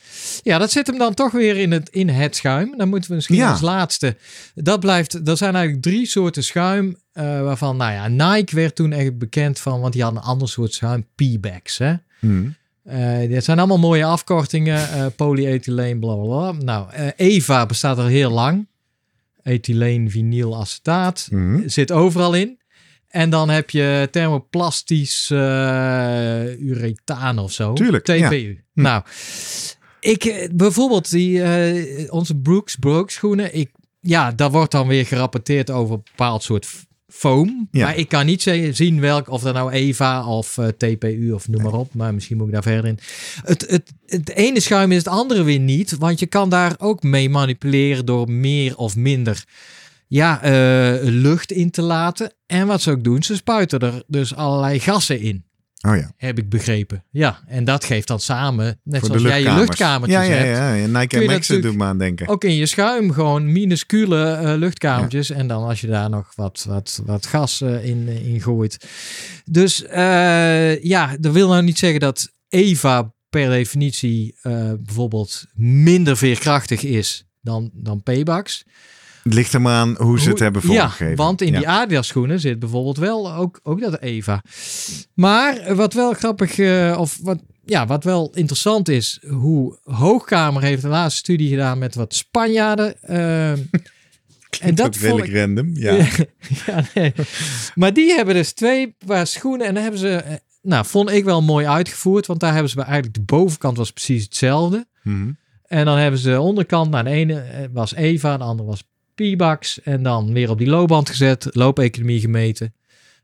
Ja, dat zit hem dan toch weer in het, in het schuim. Dan moeten we misschien Ja. als laatste. Dat blijft. Er zijn eigenlijk drie soorten schuim. eh, waarvan, nou ja, Nike werd toen echt bekend van. Want die hadden een ander soort schuim. P-bags. Hè? Hm. Eh, dit zijn allemaal mooie afkortingen. eh polyethyleen, bla bla bla. Nou, Eva bestaat al heel lang. Ethyleen vinylalacetaat. Hm. Zit overal in. En dan heb je thermoplastisch eh urethaan of zo. Tuurlijk, TPU. ja. Hm. Nou, ik eh, bijvoorbeeld die, eh, onze Brooks, Brooks schoenen. Ik, ja, daar wordt dan weer gerapporteerd over een bepaald soort foam. Ja. Maar ik kan niet zien welk, of dat nou Eva of eh, TPU of noem maar op. Maar misschien moet ik daar verder in. Het, het, het ene schuim is het andere weer niet. Want je kan daar ook mee manipuleren door meer of minder ja, eh, lucht in te laten. En wat ze ook doen, ze spuiten er dus allerlei gassen in. Oh ja. Heb ik begrepen. Ja, en dat geeft dan samen, net Voor zoals jij je luchtkamertjes ja, ja, hebt. ja, ja. Nike kun je en Max natuurlijk- doet me aan denken. Ook in je schuim gewoon minuscule eh, luchtkamertjes. En dan als je daar nog wat, wat, wat gas eh, in, in gooit. Dus ja, dat wil nou niet zeggen dat Eva per definitie bijvoorbeeld minder veerkrachtig is dan, dan P-Bax. Het ligt er maar aan hoe ze het Hoe- hebben vormgegeven. Ja, want in Ja. die Adidas schoenen zit bijvoorbeeld wel ook, ook dat Eva. Maar wat wel grappig, eh, of wat, ja, wat wel interessant is, hoe Hoogkamer heeft de laatste studie gedaan met wat Spanjaarden. eh, en dat vond ik- random. Ja. ja, nee. Maar die hebben dus twee paar schoenen en dan hebben ze, eh, nou, vond ik wel mooi uitgevoerd, want daar hebben ze bij eigenlijk de bovenkant was precies hetzelfde. Mhm. En dan hebben ze de onderkant, nou de ene was Eva, de andere was P-Bax. En dan weer op die loopband gezet, loopeconomie gemeten.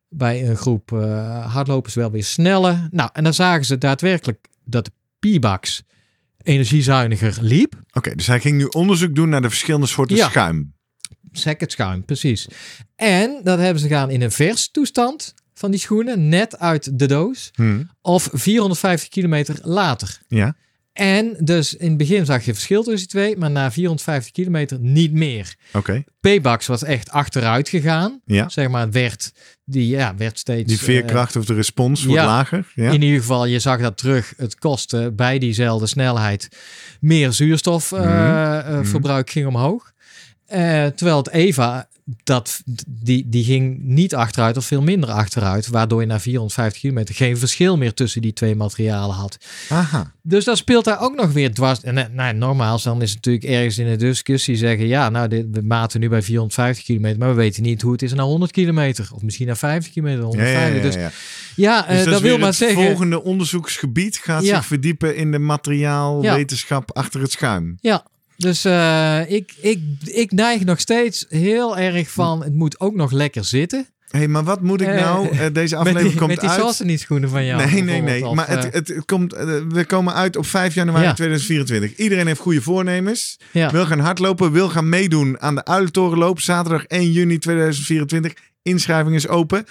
Bij een groep eh, hardlopers wel weer sneller. Nou, en dan zagen ze daadwerkelijk dat de P-Bax energiezuiniger liep. Oké, dus hij ging nu onderzoek doen naar de verschillende soorten Ja. schuim. Second schuim, precies. En dat hebben ze gedaan in een vers toestand van die schoenen, net uit de doos. Hm. Of 450 kilometer later. Ja. En dus in het begin zag je verschil tussen die twee, maar na 450 kilometer niet meer. Oké. Paybacks was echt achteruit gegaan. Ja. Zeg maar, het werd, die ja, werd steeds... Die eh, veerkracht of de respons wordt ja. lager. Ja. In ieder geval, je zag dat terug. Het kostte bij diezelfde snelheid meer zuurstofverbruik verbruik ging omhoog. Eh, terwijl het Eva, dat, die, die ging niet achteruit of veel minder achteruit. Waardoor je na 450 kilometer geen verschil meer tussen die twee materialen had. Aha. Dus dat speelt daar ook nog weer dwars. En eh, nou, normaal dan is het natuurlijk ergens in de discussie zeggen... ja, nou, dit, we maten nu bij 450 kilometer... maar we weten niet hoe het is na 100 kilometer. Of misschien na 50 kilometer, Ja, ja, 150. ja, Dus ja. ja, eh, Dus dat, wil maar het zeggen... volgende onderzoeksgebied gaat Ja. zich verdiepen in de materiaalwetenschap achter het schuim. Ja, dus eh, ik, ik, ik neig nog steeds heel erg van... het moet ook nog lekker zitten. Hé, hey, maar wat moet ik Eh, nou? Eh, deze aflevering die, komt met die uit. niet schoenen van jou. nee, nee, nee. Maar het, het, komt, we komen uit op 5 januari Ja. 2024. Iedereen heeft goede voornemens. ja. Wil gaan hardlopen, wil gaan meedoen aan de Uilentorenloop. Zaterdag 1 juni 2024. Inschrijving is open.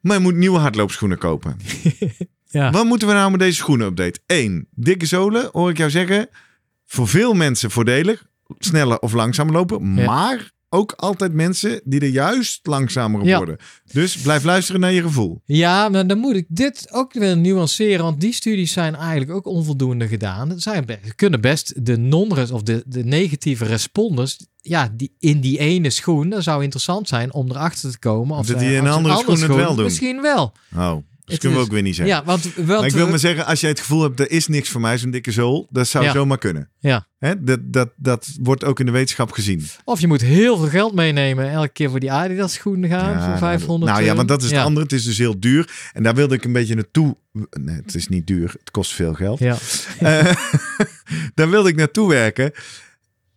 Maar je moet nieuwe hardloopschoenen kopen. Ja. Wat moeten we nou met deze schoenen update? 1. Dikke zolen, hoor ik jou zeggen. Voor veel mensen voordelig. Sneller of langzamer lopen. Ja. Maar ook altijd mensen die er juist langzamer op Ja. worden. Dus blijf luisteren naar je gevoel. Ja, maar dan moet ik dit ook weer nuanceren, want die studies zijn eigenlijk ook onvoldoende gedaan. Best, kunnen best de non of de, de negatieve responders, ja, die in die ene schoen, dat zou interessant zijn om erachter te komen. Of Dat die in een andere schoen het wel doen. Misschien wel. Oh, dat Het kunnen we ook weer niet zeggen. Ja, want, Maar ik wil maar zeggen, als jij het gevoel hebt, er is niks voor mij, zo'n dikke zool. Dat zou Ja. zomaar kunnen. Ja. Hè? Dat, dat, dat wordt ook in de wetenschap gezien. Of je moet heel veel geld meenemen elke keer voor die Adidas schoenen gaan, Ja, voor 500 Nou ja, want dat is het ja. andere. Het is dus heel duur. En daar wilde ik een beetje naartoe. Nee, het is niet duur. Het kost veel geld. Ja, Eh, daar wilde ik naartoe werken.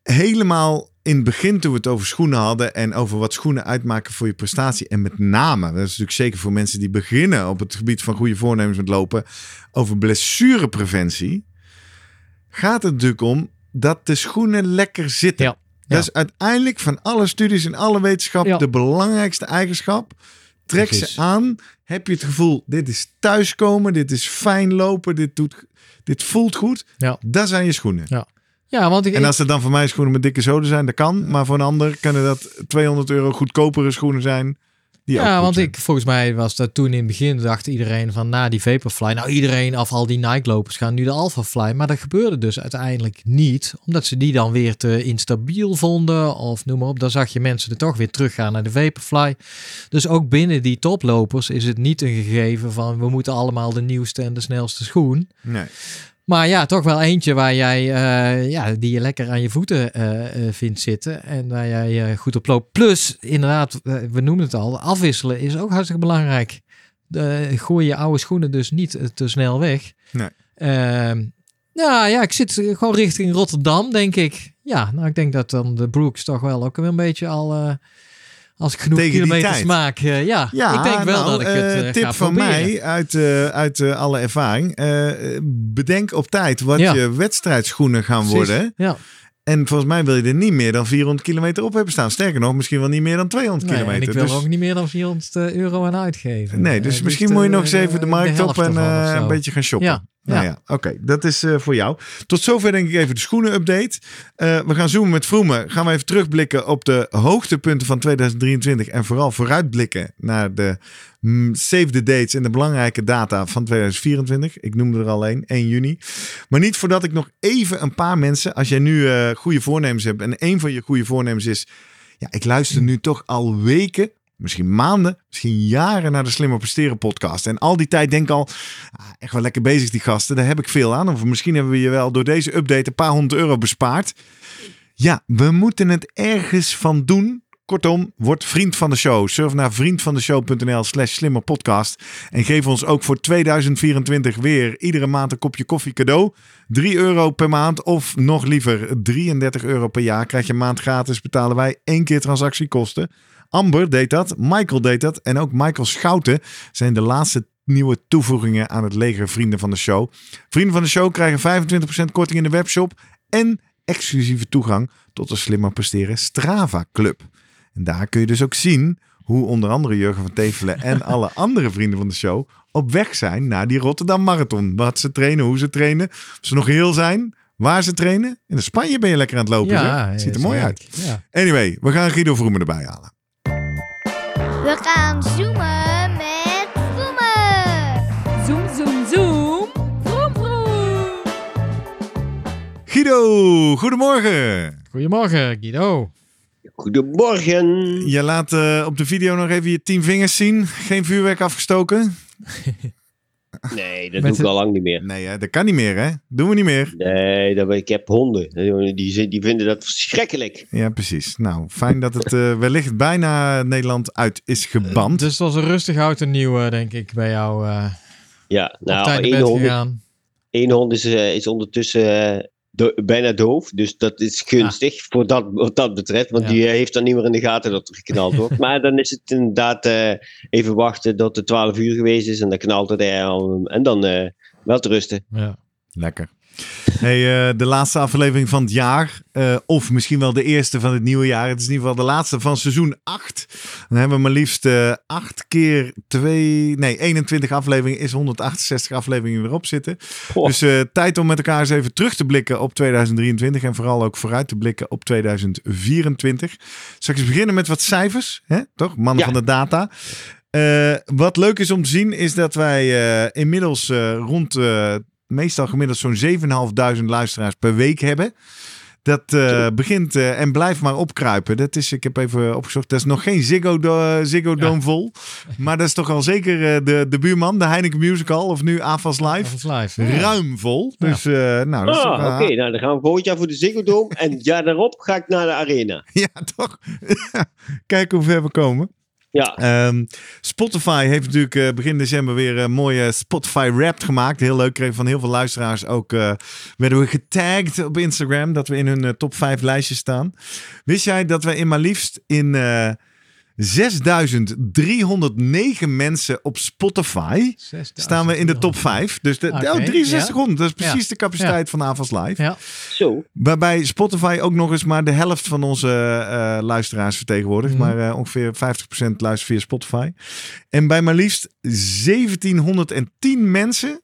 Helemaal in het begin toen we het over schoenen hadden en over wat schoenen uitmaken voor je prestatie. En met name, dat is natuurlijk zeker voor mensen die beginnen op het gebied van goede voornemens met lopen, over blessurepreventie. Gaat het natuurlijk om dat de schoenen lekker zitten. Ja, Dat is uiteindelijk van alle studies en alle wetenschap Ja. de belangrijkste eigenschap. Trek Precies. ze aan. Heb je het gevoel, dit is thuiskomen, dit is fijn lopen, dit, doet, dit voelt goed. Ja. Dat zijn je schoenen. ja, want ik, En als het dan voor mij schoenen met dikke zoden zijn, dat kan. Maar voor een ander kunnen dat 200 euro goedkopere schoenen zijn. Die ook ja, want zijn. ik, volgens mij was dat toen in het begin, dacht iedereen van na die Vaporfly, nou iedereen af al die Nike-lopers gaan nu de Alphafly. Maar dat gebeurde dus uiteindelijk niet, omdat ze die dan weer te instabiel vonden of noem maar op. Dan zag je mensen er toch weer teruggaan naar de Vaporfly. Dus ook binnen die toplopers is het niet een gegeven van we moeten allemaal de nieuwste en de snelste schoen. Nee. Maar ja, toch wel eentje waar jij, eh, ja, die je lekker aan je voeten eh, eh, vindt zitten. En waar jij goed op loopt. Plus, inderdaad, we noemen het al, afwisselen is ook hartstikke belangrijk. Gooi je oude schoenen dus niet te snel weg. Nee. Nou ja, ik zit gewoon richting Rotterdam, denk ik. Ja, nou ik denk dat dan de Brooks toch wel ook weer een beetje al... als ik genoeg Tegen die kilometers maak, eh, ja, Ja, ik denk wel nou, dat ik het eh, eh, tip ga van mij uit, uit alle ervaring. bedenk op tijd wat Ja. je wedstrijdschoenen gaan Precies. worden. Ja. En volgens mij wil je er niet meer dan 400 kilometer op hebben staan. Sterker nog, misschien wel niet meer dan 200 Nee, kilometer. en ik wil dus, er ook niet meer dan 400 euro aan uitgeven. nee, dus misschien liefst, moet je nog eens even de markt op en een beetje gaan shoppen. Ja, Nou ja. ja, oké. Dat is eh, voor jou. Tot zover denk ik even de schoenen-update. Eh, we gaan zoomen met Vroemen. Gaan we even terugblikken op de hoogtepunten van 2023. En vooral vooruitblikken naar de mm, save the dates en de belangrijke data van 2024. Ik noemde er al één, 1 juni. Maar niet voordat ik nog even een paar mensen... Als jij nu eh, goede voornemens hebt en een van je goede voornemens is... Ja, ik luister nu toch al weken misschien maanden, misschien jaren naar de Slimmer Presteren podcast. En al die tijd denk ik al, ah, echt wel lekker bezig die gasten, daar heb ik veel aan. Of misschien hebben we je wel door deze update een paar honderd euro bespaard. Ja, we moeten het ergens van doen. Kortom, word vriend van de show. Surf naar vriendvandeshow.nl slash slimmerpodcast. En geef ons ook voor 2024 weer iedere maand een kopje koffie cadeau. 3 euro per maand of nog liever 33 euro per jaar. Krijg je maand gratis, betalen wij één keer transactiekosten. Amber deed dat, Michael deed dat en ook Michael Schouten zijn de laatste nieuwe toevoegingen aan het leger Vrienden van de Show. Vrienden van de Show krijgen 25% korting in de webshop en exclusieve toegang tot de Slimmer Presteren Strava Club. En daar kun je dus ook zien hoe onder andere Jurgen van Tevelen en alle andere vrienden van de show op weg zijn naar die Rotterdam Marathon. Wat ze trainen, hoe ze trainen. Of ze nog heel zijn, waar ze trainen. In Spanje ben je lekker aan het lopen. Ja. Ziet er mooi uit. Ja. Anyway, we gaan Guido Vroemen erbij halen. We gaan zoomen met Vroemen. Zoom, zoom, zoom. Vroom, vroom. Guido, goedemorgen. Goedemorgen, Guido. Goedemorgen. Je laat eh, op de video nog even je tien vingers zien. Geen vuurwerk afgestoken? Nee, dat Met doe ik al lang niet meer. Nee, hè? dat kan niet meer, hè? Doen we niet meer. Nee, dat, ik heb honden. Die, die vinden dat verschrikkelijk. Ja, precies. Nou, fijn dat het eh, wellicht bijna Nederland uit is geband. Dus het was een rustig oud en nieuw, eh, denk ik, bij jou eh Ja, op nou, één hond, gegaan. één hond is, eh, is ondertussen eh, do- bijna doof. Dus dat is gunstig voor dat, wat dat betreft. Want Ja. die eh, heeft dan niet meer in de gaten dat er geknald wordt. maar dan is het inderdaad eh, even wachten tot het 12 uur geweest is. En dan knalt het er al. En dan eh, wel te rusten. Ja. Lekker. Hey, eh, de laatste aflevering van het jaar. eh, of misschien wel de eerste van het nieuwe jaar. Het is in ieder geval de laatste van seizoen 8. Dan hebben we maar liefst eh 8 keer 2. Nee, 21 afleveringen is 168 afleveringen erop zitten. Goh. Dus tijd om met elkaar eens even terug te blikken op 2023. En vooral ook vooruit te blikken op 2024. Straks beginnen met wat cijfers. Hè? Toch? Mannen Ja. van de data. Wat leuk is om te zien is dat wij inmiddels rond meestal gemiddeld zo'n 7.500 luisteraars per week hebben. Dat eh, begint eh, en blijft maar opkruipen. Dat is, ik heb even opgezocht, dat is nog geen Ziggo, Do- Ziggo Dome vol. Maar dat is toch al zeker eh, de, de buurman, de Heineken Musical of nu AFAS Live. Dat was live. Ja. Ruim vol. Dus eh, nou, dat is toch Ah, wel- oké. Nou, dan gaan we volgend jaar voor de Ziggo Dome. en het jaar daarop ga ik naar de arena. Ja, toch? Kijken hoe ver we komen. Ja, Ehm, Spotify heeft natuurlijk eh, begin december weer een mooie Spotify Wrapped gemaakt. Heel leuk. Kreeg van heel veel luisteraars ook. eh, werden we getagd op Instagram. Dat we in hun eh, top 5 lijstje staan. Wist jij dat we in maar liefst in eh 6309 mensen op Spotify 6000. staan we in de top 5. Dus de, oh, 6300. Dat is Ja. precies de capaciteit van Avals Live. Ja. zo. Waarbij Spotify ook nog eens maar de helft van onze eh, luisteraars vertegenwoordigt. Mhm. Maar eh, ongeveer 50% luistert via Spotify. En bij maar liefst 1710 mensen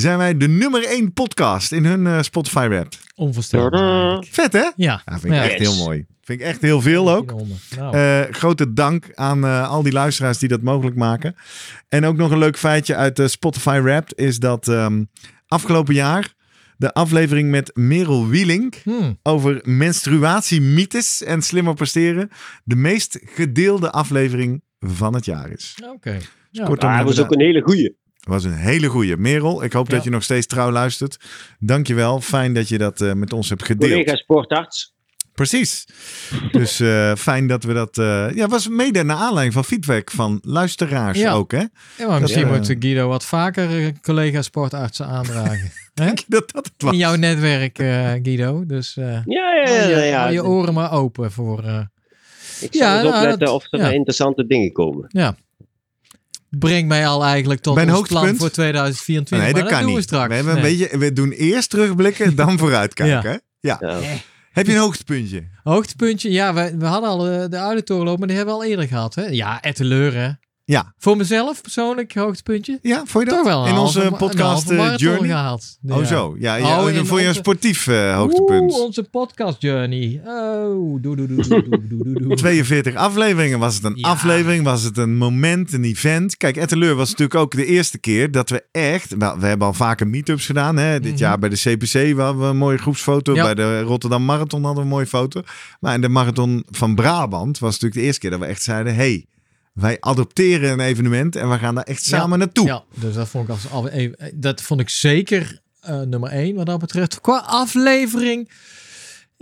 zijn wij de nummer 1 podcast in hun eh, Spotify rap. Onvoorstelbaar. Vet hè? Ja. Ja, vind ik Ja. echt Yes. heel mooi. Vind ik echt heel veel ook. Nou, Eh, grote dank aan eh, al die luisteraars die dat mogelijk maken. En ook nog een leuk feitje uit de Spotify Wrapped is dat ehm, afgelopen jaar de aflevering met Merel Wieling hmm. over menstruatiemythes en slimmer presteren de meest gedeelde aflevering van het jaar is. Oké. Ja. Kortom, Ah, dat was ook een hele goeie. Was een hele goeie. Merel, ik hoop Ja. dat je nog steeds trouw luistert. Dankjewel. Fijn dat je dat eh, met ons hebt gedeeld. Collega sportarts. Precies. Dus eh, fijn dat we dat... eh, ja, was mede naar aanleiding van feedback van luisteraars Ja. ook, hè? Ja, maar misschien moet Guido wat vaker eh, collega sportartsen aandragen. Hè? Dat dat het was. In jouw netwerk, eh, Guido. Dus eh Ja, ja, ja. je, ja, hou je oren maar open voor... eh, Ik zal Ja, eens nou, opletten dat- of er ja. interessante dingen komen. ja. Brengt mij al eigenlijk tot Bij een ons plan hoogtepunt? voor 2024. Nee, maar dat kan doen niet. we straks. We, hebben een beetje, we doen eerst terugblikken, dan vooruitkijken. Ja. hè? Ja. Ja. Heb je een hoogtepuntje? Hoogtepuntje, ja, we, we hadden al eh, de oude torenloop, maar die hebben we al eerder gehad. Hè? Ja, Etteleur, hè. Ja. Voor mezelf persoonlijk hoogtepuntje. Ja, vond je dat? Toch wel in onze podcast eh, Journey. Gehaald. Oh zo, ja. ja oh, voor je sportief eh, hoogtepunt. Oeh, onze podcast Journey. Oh, doe, doe, doe, doe, 42 afleveringen. Was het een aflevering? Was het een moment, een event? Kijk, Etteleur was natuurlijk ook de eerste keer dat we echt... Nou, we hebben al vaker meetups gedaan. Hè? Dit mhm. jaar bij de CPC hadden we een mooie groepsfoto. Bij de Rotterdam Marathon hadden we een mooie foto. Maar in de Marathon van Brabant was natuurlijk de eerste keer dat we echt zeiden... Hey, wij adopteren een evenement en we gaan daar echt Ja. samen naartoe. Ja, dus dat vond ik, als, al- even- dat vond ik zeker eh, nummer één wat dat betreft. Qua aflevering,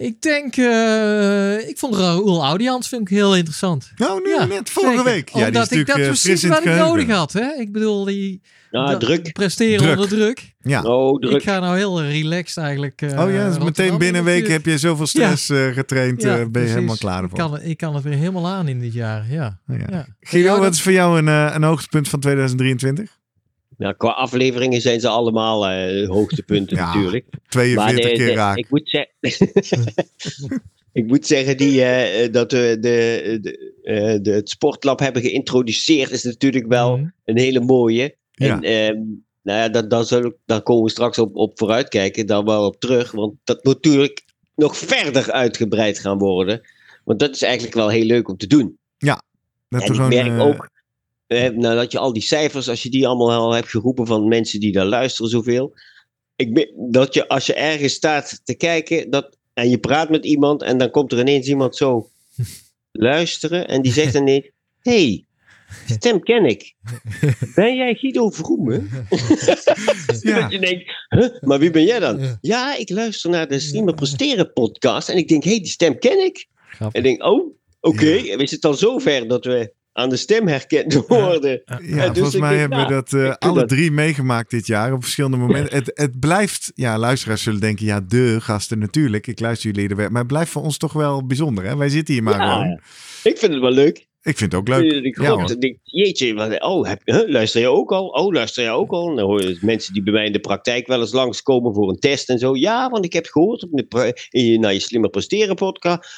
ik denk, eh, ik vond Raoul Audians vind ik heel interessant. Nou, nu Ja, net vorige zeker. week. Ja, die is Omdat ik dat eh, precies wat ik nodig had. Hè? Ik bedoel, die Ja, druk. presteren Druk. onder druk. Ja. Oh, druk. Ik ga nou heel relaxed eigenlijk. eh, Oh ja, dus meteen binnen een week heb je zoveel stress eh, getraind. Ja, eh, ben je precies. helemaal klaar Ik ervoor. kan, ik kan het weer helemaal aan in dit jaar, ja. Ja. wat is voor jou een, eh, een hoogtepunt van 2023? Ja, qua afleveringen zijn ze allemaal eh, hoogtepunten Ja, natuurlijk. 42 de- keer de- raak. Ik moet, zeggen, ik moet zeggen die, eh, dat we de, de, eh, de, het sportlab hebben geïntroduceerd is natuurlijk wel Mhm. een hele mooie. Ja. En ehm, nou ja, dat, daar, zullen, daar komen we straks op, op vooruitkijken, daar wel op terug. Want dat moet natuurlijk nog verder uitgebreid gaan worden. Want dat is eigenlijk wel heel leuk om te doen. Dat en ik merk eh, ook, eh, nadat je al die cijfers, als je die allemaal al hebt geroepen van mensen die daar luisteren zoveel. Ik me- dat je als je ergens staat te kijken dat, en je praat met iemand en dan komt er ineens iemand zo luisteren en die zegt ineens, hey, stem ken ik. Ben jij Guido Vroemen? Ja. Dat je denkt, huh, maar wie ben jij dan? Ja. Ja, ik luister naar de Slimmer Presteren podcast en ik denk, hey, die stem ken ik. En ik denk, oh, oké. Is het dan zover dat we aan de stem herkend worden? Ja, Ja, dus volgens mij denk, hebben we dat eh, alle dat- drie meegemaakt dit jaar op verschillende momenten. Het, het blijft, ja, luisteraars zullen denken, ja, de gasten natuurlijk. Ik luister jullie er weer. Maar het blijft voor ons toch wel bijzonder, hè? Wij zitten hier maar Ja, gewoon. ik vind het wel leuk. Ik vind het ook leuk. Ik, Ja, denk, jeetje, wat, oh, heb, huh, luister je ook al? Oh, luister je ook al? Dan hoor je mensen die bij mij in de praktijk wel eens langskomen voor een test en zo. Ja, want ik heb gehoord op de, in je, naar je Slimmer Presteren podcast.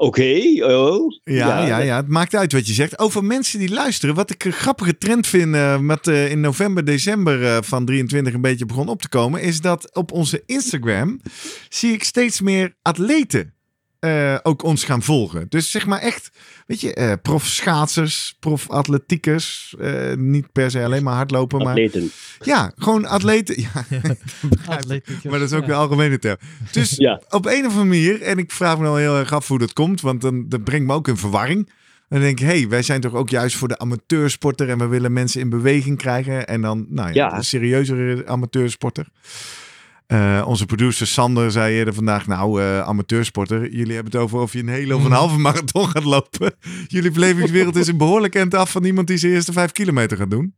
Oké, oh. Ja, ja, ja, het maakt uit wat je zegt. Over mensen die luisteren. Wat ik een grappige trend vind, eh, wat eh, in november, december eh, van 23 een beetje begon op te komen, is dat op onze Instagram zie ik steeds meer atleten eh, ook ons gaan volgen. Dus zeg maar echt, weet je, eh prof schaatsers, prof atletiekers, eh, niet per se alleen maar hardlopen, maar Atleten. ja, gewoon atleten. Ja, maar dat is ook ja. weer algemene term. Dus Ja. op een of andere manier, en ik vraag me dan heel erg af hoe dat komt, want dan, dat brengt me ook in verwarring. Dan denk ik, hé, hey, wij zijn toch ook juist voor de amateursporter en we willen mensen in beweging krijgen. En dan, nou ja, Ja. de serieuzere amateursporter. Eh, onze producer Sander zei eerder vandaag, nou, eh, amateursporter, jullie hebben het over of je een hele of een halve marathon gaat lopen. Jullie belevingswereld is een behoorlijk eind af van iemand die zijn eerste vijf kilometer gaat doen.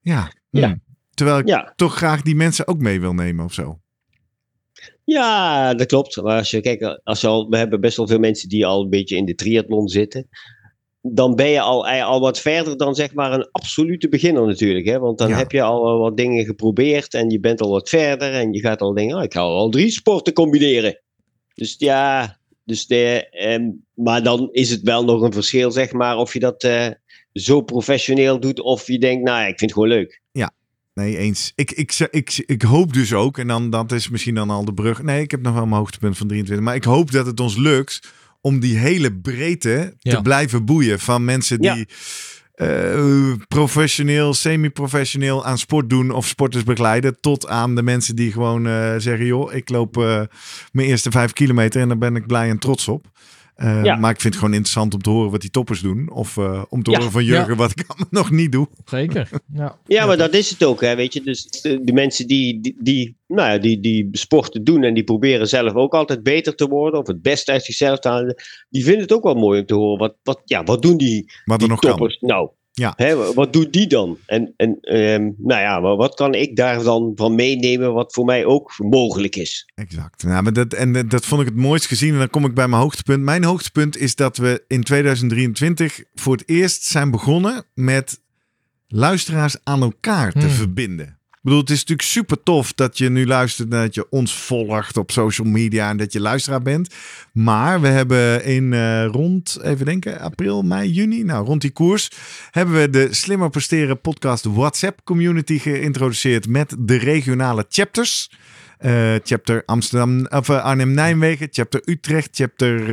Ja. Ja. hm. Terwijl ik Ja. toch graag die mensen ook mee wil nemen of zo. Ja, dat klopt. Maar als je kijkt, als je al, we hebben best wel veel mensen die al een beetje in de triathlon zitten. Dan ben je al, eh, al wat verder dan zeg maar een absolute beginner natuurlijk. Hè? Want dan Ja. heb je al wel wat dingen geprobeerd en je bent al wat verder. En je gaat al denken, oh, ik ga al drie sporten combineren. Dus ja, dus de, ehm, maar dan is het wel nog een verschil zeg maar of je dat eh, zo professioneel doet. Of je denkt, nou ja, ik vind het gewoon leuk. Nee, eens. Ik, ik, ik, ik, ik hoop dus ook, en dan, dat is misschien dan al de brug. Nee, ik heb nog wel mijn hoogtepunt van 23. Maar ik hoop dat het ons lukt om die hele breedte te blijven boeien. Van mensen Ja. die eh, professioneel, semi-professioneel aan sport doen of sporters begeleiden. Tot aan de mensen die gewoon eh, zeggen, joh, ik loop eh, mijn eerste vijf kilometer en daar ben ik blij en trots op. Eh, Ja. Maar ik vind het gewoon interessant om te horen wat die toppers doen. Of eh, om te Ja. horen van Jurgen Ja. wat ik allemaal nog niet doe. Zeker. Ja. Ja, maar dat is het ook, hè, weet je. Dus de, de mensen die, die, die, nou ja, die, die sporten doen en die proberen zelf ook altijd beter te worden, of het beste uit zichzelf te halen, die vinden het ook wel mooi om te horen. Wat, wat, ja, wat doen die, Wat die kan. toppers nou? Ja. Hè, wat doet die dan? En, en ehm, nou ja, maar wat kan ik daar dan van meenemen wat voor mij ook mogelijk is? Exact. Nou, maar dat, en dat vond ik het mooist gezien. En dan kom ik bij mijn hoogtepunt. Mijn hoogtepunt is dat we in 2023 voor het eerst zijn begonnen met luisteraars aan elkaar te Hmm. verbinden. Bedoel, het is natuurlijk super tof dat je nu luistert en dat je ons volgt op social media en dat je luisteraar bent. Maar we hebben in eh, rond, even denken, april, mei, juni, nou rond die koers, hebben we de Slimmer Presteren podcast WhatsApp community geïntroduceerd met de regionale chapters. Eh, chapter Amsterdam, of eh, Arnhem-Nijmegen, chapter Utrecht, chapter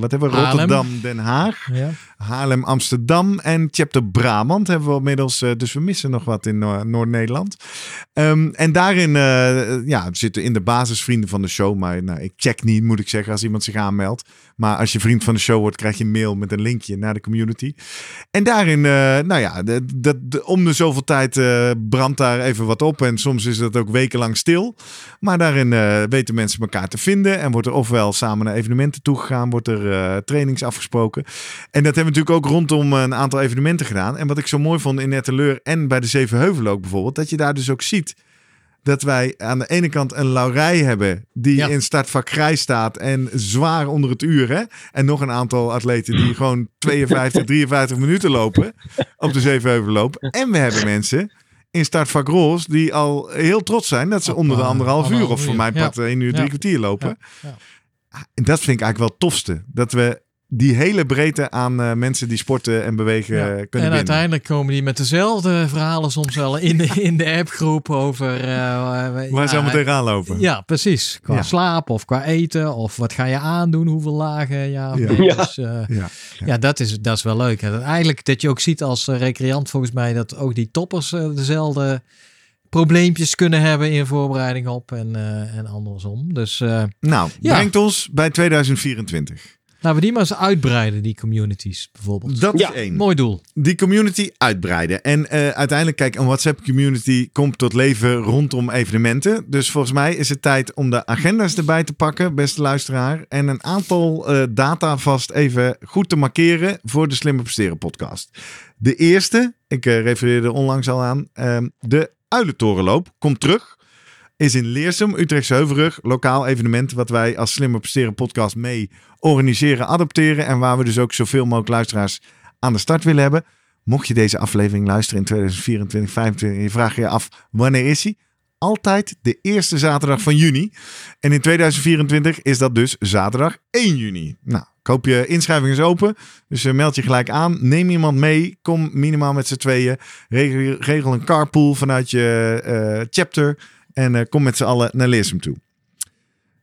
wat hebben we? Haarlem. Rotterdam, Den Haag. Ja. Haarlem, Amsterdam en chapter Brabant hebben we inmiddels. eh, dus we missen nog wat in Noor- Noord-Nederland. Ehm, en daarin eh, ja, zitten in de basis vrienden van de show. Maar nou, ik check niet, moet ik zeggen, als iemand zich aanmeldt. Maar als je vriend van de show wordt, krijg je een mail met een linkje naar de community. En daarin, eh, nou ja, om de zoveel tijd eh, brandt daar even wat op. En soms is dat ook wekenlang stil. Maar daarin eh, weten mensen elkaar te vinden. En wordt er ofwel samen naar evenementen toegegaan, wordt er trainings afgesproken. En dat hebben we natuurlijk ook rondom een aantal evenementen gedaan. En wat ik zo mooi vond in Netteleur en bij de Zevenheuvelen ook bijvoorbeeld, dat je daar dus ook ziet dat wij aan de ene kant een Laurij hebben die Ja. in startvak grijs staat en zwaar onder het uur. Hè? En nog een aantal atleten die gewoon 52, 53 minuten lopen op de Zevenheuvelen lopen. En we hebben mensen in startvak roze die al heel trots zijn dat ze Op, onder de eh, anderhalf uur of voor mijn Ja. part 1 uur drie kwartier lopen. Ja. En dat vind ik eigenlijk wel het tofste. Dat we die hele breedte aan eh, mensen die sporten en bewegen Ja. eh, kunnen En uiteindelijk komen die met dezelfde verhalen soms wel in de, in de appgroep over... eh, Waar ja, ze allemaal tegenaan lopen. Ja, precies. Qua Ja. slaap of qua eten of wat ga je aandoen, hoeveel lagen, ja. of Ja. Ja. Dus, eh, Ja. ja, dat, is, dat is wel leuk. En eigenlijk dat je ook ziet als eh, recreant volgens mij dat ook die toppers eh, dezelfde probleempjes kunnen hebben in voorbereiding op en, eh, en andersom. Dus eh, Nou, Ja. brengt ons bij 2024. Laten we die maar eens uitbreiden, die communities bijvoorbeeld. Dat Ja. is één. Mooi doel. Die community uitbreiden. En eh, uiteindelijk, kijk, een WhatsApp-community komt tot leven rondom evenementen. Dus volgens mij is het tijd om de agenda's erbij te pakken, beste luisteraar. En een aantal eh, data vast even goed te markeren voor de Slimmer Presteren podcast. De eerste, ik eh, refereerde onlangs al aan, ehm, de Uilentorenloop komt terug. Is in Leersum, Utrechtse Heuvelrug, lokaal evenement wat wij als Slimmer Presteren podcast mee organiseren, adopteren. En waar we dus ook zoveel mogelijk luisteraars aan de start willen hebben. Mocht je deze aflevering luisteren in 2024, 2025 en je vraagt je af wanneer is hij? Altijd de eerste zaterdag van juni. En in 2024 is dat dus zaterdag 1 juni. Nou, ik hoop je inschrijving is open. Dus eh, meld je gelijk aan. Neem iemand mee. Kom minimaal met z'n tweeën. Regel, een carpool vanuit je eh, chapter. En eh, kom met z'n allen naar Leersum toe.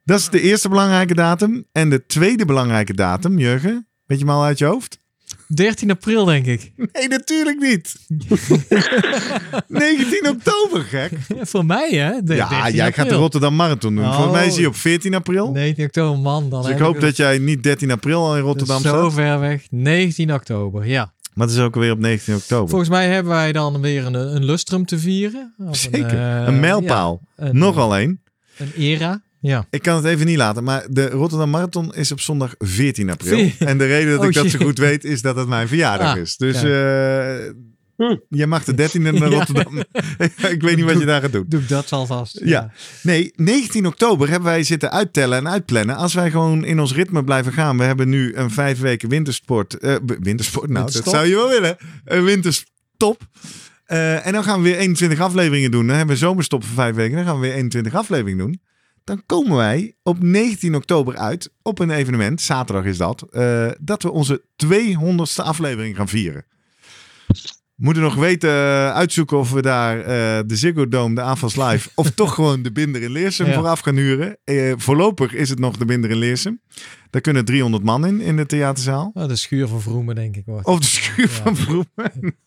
Dat is de eerste belangrijke datum. En de tweede belangrijke datum, Jurgen. Weet je hem al uit je hoofd? 13 april denk ik. Nee, natuurlijk niet. 19 oktober, gek. Voor mij hè? De- Ja, 13 jij gaat de. Rotterdam Marathon doen. Oh. Volgens mij is hij op 14 april. 19 oktober, man. Dan dus ik hoop dat jij niet 13 april al in Rotterdam zo staat. ver weg. 19 oktober, ja. Maar het is ook weer op 19 oktober. Volgens mij hebben wij dan weer een, een lustrum te vieren. Zeker. eh, een mijlpaal. ja, een- Nog één. Een era. Ja. Ik kan het even niet laten, maar de Rotterdam Marathon is op zondag 14 april. En de reden dat Oh, ik dat zo goed weet, is dat het mijn verjaardag Ah, is. Dus ja. eh, Hm. jij mag de 13e naar. Rotterdam. ik weet niet wat je daar gaat doen. Doe dat alvast. Ja. Nee, 19 oktober hebben wij zitten uittellen en uitplannen. Als wij gewoon in ons ritme blijven gaan. We hebben nu een vijf weken wintersport. eh, wintersport, nou, Winterstop. dat zou je wel willen. Een winterstop. Eh, en dan gaan we weer 21 afleveringen doen. Dan hebben we zomerstop voor vijf weken. Dan gaan we weer 21 afleveringen doen. Dan komen wij op 19 oktober uit op een evenement. Zaterdag is dat. eh, dat we onze 200ste aflevering gaan vieren. Moeten nog weten, eh, uitzoeken of we daar eh, de Ziggo Dome, de AFAS Live, of toch gewoon de Binder in Leersum Ja. gaan huren. Eh, voorlopig is het nog de Binder in Leersum. Daar kunnen 300 man in, in de theaterzaal. Oh, de schuur van Vroemen, denk ik. Wordt. Of de schuur Ja. van Vroemen.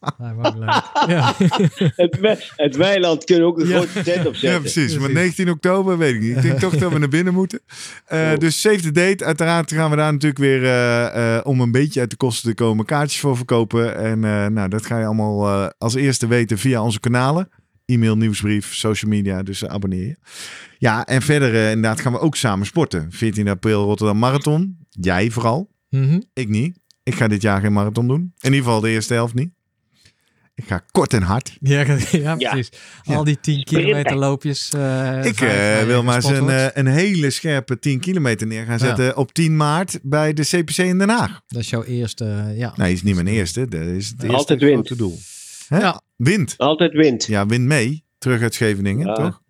Ja. Het, we- het weiland kunnen ook een Ja. grote tent opzetten. Ja, precies. Maar Precies. 19 oktober, weet ik niet. Ik denk toch dat we naar binnen moeten. Eh, Oh. Dus save the date. Uiteraard gaan we daar natuurlijk weer, eh, eh, om een beetje uit de kosten te komen, kaartjes voor verkopen. En eh, nou, dat ga je allemaal eh, als eerste weten via onze kanalen. E-mail, nieuwsbrief, social media. Dus abonneer je. Ja, en verder eh, inderdaad gaan we ook samen sporten. 14 april Rotterdam Marathon. Jij vooral. Mhm. Ik niet. Ik ga dit jaar geen marathon doen. In ieder geval de eerste helft niet. Ik ga kort en hard. ja, ja, Ja. precies. Ja. Al die 10 Sprinten. kilometer loopjes. eh, Ik eh, wil maar eens een, een hele scherpe 10 kilometer neer gaan zetten op 10 maart bij de CPC in Den Haag. Dat is jouw eerste, ja. Nee, is niet mijn eerste. Dat is het eerste Altijd wint. grote doel. Hè? Ja. Wint. Altijd wint. Ja, wint mee. Terug uit Scheveningen, Ja. toch?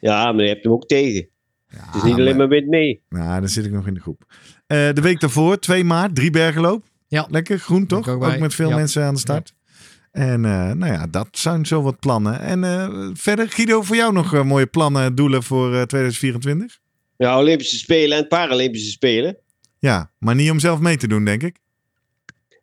Ja, maar je hebt hem ook tegen. Ja, Het is niet alleen maar wint mee. Nou, dan zit ik nog in de groep. Eh, de week daarvoor, 2 maart, drie bergenloop. Ja. Lekker, groen toch? Ook, met veel Ja. mensen aan de start. En eh, nou ja, dat zijn zo wat plannen. En eh, verder, Guido, voor jou nog mooie plannen, doelen voor eh, 2024? Ja, Olympische Spelen en Paralympische Spelen. Ja, maar niet om zelf mee te doen, denk ik.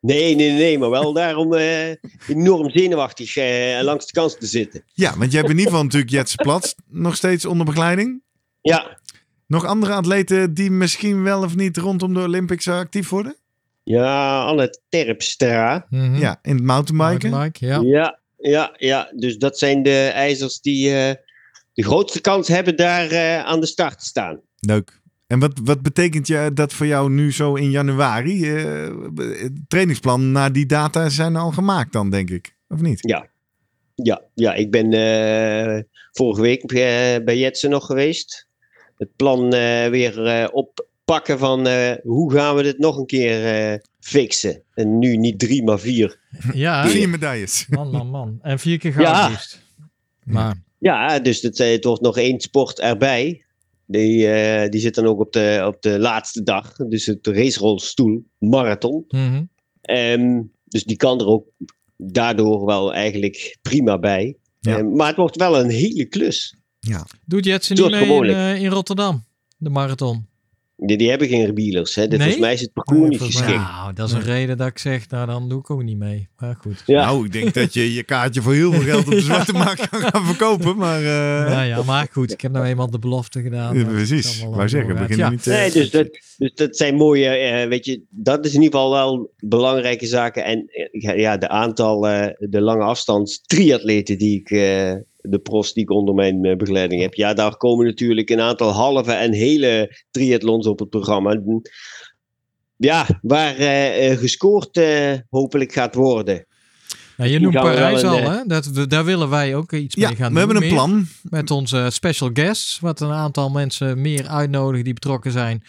Nee, nee, nee, maar wel daarom eh, enorm zenuwachtig eh, langs de kans te zitten. Ja, want je hebt in ieder geval natuurlijk Jetse Plat nog steeds onder begeleiding. Ja, Nog andere atleten die misschien wel of niet rondom de Olympics actief worden? ja Anne Terpstra. Mhm. Ja, in het mountainbiken. Mountainbike, ja. Ja, ja, ja. Dus dat zijn de ijzers die eh, de grootste kans hebben daar eh, aan de start te staan. Leuk. En wat, wat betekent je dat voor jou nu zo in januari? Eh, het trainingsplan naar die data zijn al gemaakt dan, denk ik. Of niet? Ja, ja ik ben eh, vorige week eh, bij Jetsen nog geweest. Het plan eh, weer eh, oppakken van eh, hoe gaan we dit nog een keer eh, fixen. En nu niet drie, maar vier. Ja, Vier medailles. man, man, man. En vier keer goud Ja. liefst. Maar Ja, dus het, het wordt nog één sport erbij. Die, eh, die zit dan ook op de, op de laatste dag. Dus het racerolstoel marathon. Ehm, dus die kan er ook daardoor wel eigenlijk prima bij. Ja. Ehm, maar het wordt wel een hele klus. Doet Jetsen Doe niet het mee in, eh, in Rotterdam? De marathon. Die, die hebben geen wielers. Hè. Dit, Nee? Volgens mij is het parcours Nee, niet geschikt. Nou, dat is een reden dat ik zeg, nou dan doe ik ook niet mee. Maar goed. Ja. Nou, ik denk dat je je kaartje voor heel veel geld op de zwarte markt kan gaan verkopen. Maar eh, Ja, ja, maar goed, ik heb nou eenmaal de belofte gedaan. ja, precies. Wou zeggen, begin Ja. niet... eh, Nee, dus dat, dus dat zijn mooie, eh, weet je, dat is in ieder geval wel belangrijke zaken. En ja, de aantal, eh, de lange afstands triatleten die ik, eh, de pros die ik onder mijn eh, begeleiding heb. Ja, daar komen natuurlijk een aantal halve en hele triathlons op het programma. Ja, waar eh, eh, gescoord hopelijk gaat worden. Nou, je noemt we Parijs al, een, hè? Dat, we- daar willen wij ook iets Ja, mee gaan we doen. hebben een meer. plan. Met onze special guests, wat een aantal mensen meer uitnodigen die betrokken zijn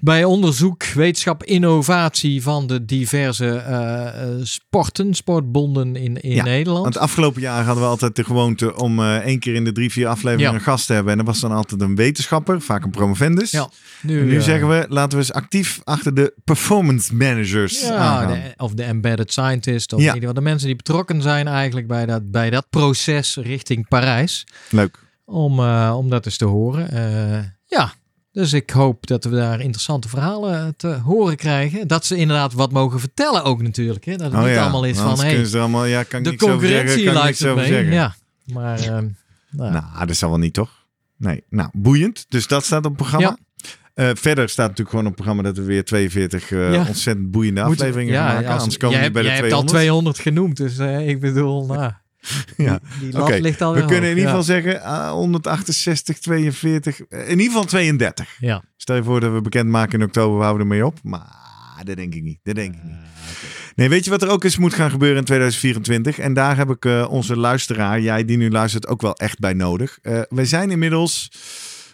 bij onderzoek, wetenschap, innovatie van de diverse eh, eh, sporten, sportbonden in, in Ja, Nederland. Want afgelopen jaar hadden we altijd de gewoonte om eh, één keer in de drie, vier afleveringen Ja. een gast te hebben. En dat was dan altijd een wetenschapper, vaak een promovendus. Ja, nu, En nu eh, zeggen we, laten we eens actief achter de performance managers ja, de- of de embedded scientist, of Ja. in ieder geval de mensen die betrokken zijn eigenlijk bij dat, bij dat proces richting Parijs. Leuk. Om, eh, om dat eens te horen. Eh, ja, dus ik hoop dat we daar interessante verhalen te horen krijgen. Dat ze inderdaad wat mogen vertellen ook natuurlijk. Hè? Dat het niet allemaal is van, Oh hey, allemaal, ja, kan de over zeggen, concurrentie kan lijkt het mee. Ja, maar ehm, nou, Nou, dat zal wel niet, toch? Nee. Nou, boeiend. Dus dat staat op het programma. Eh, verder staat natuurlijk gewoon op het programma dat we weer 42 eh, Ja. ontzettend boeiende moet- afleveringen gaan maken. als- Anders komen we bij de jij 200. hebt al 200 genoemd, dus eh, ik bedoel, nou, Ja. die Oké, ligt alweer We kunnen in ieder geval zeggen ah, 168, 42, eh, in ieder geval 32. Ja. Stel je voor dat we bekendmaken in oktober, we houden ermee op. Maar dat denk ik niet. Dat denk ik niet. Nee, weet je wat er ook eens moet gaan gebeuren in 2024? En daar heb ik onze luisteraar, jij die nu luistert, ook wel echt bij nodig. We zijn inmiddels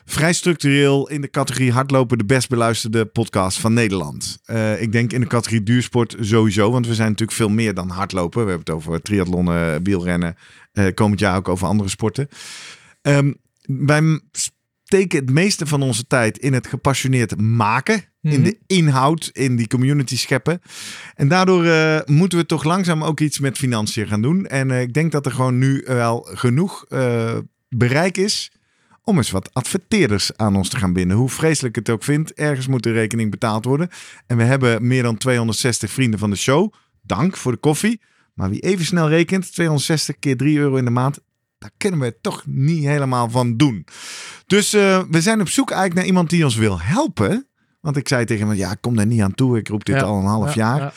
vrij structureel in de categorie hardlopen de best beluisterde podcast van Nederland. Eh, ik denk in de categorie duursport sowieso, want we zijn natuurlijk veel meer dan hardlopen. We hebben het over triathlonnen, wielrennen, eh, komend jaar ook over andere sporten. Ehm, wij steken het meeste van onze tijd in het gepassioneerd maken. In Mhm. de inhoud, in die community scheppen. En daardoor eh, moeten we toch langzaam ook iets met financiën gaan doen. En eh, ik denk dat er gewoon nu wel genoeg eh, bereik is om eens wat adverteerders aan ons te gaan binden. Hoe vreselijk het ook vindt, ergens moet de rekening betaald worden. En we hebben meer dan 260 vrienden van de show. Dank voor de koffie. Maar wie even snel rekent, 260 keer 3 euro in de maand, daar kunnen we het toch niet helemaal van doen. Dus eh, we zijn op zoek eigenlijk naar iemand die ons wil helpen. Want ik zei tegen hem, ja, kom daar niet aan toe. Ik roep dit Ja, al een half ja, jaar. ja.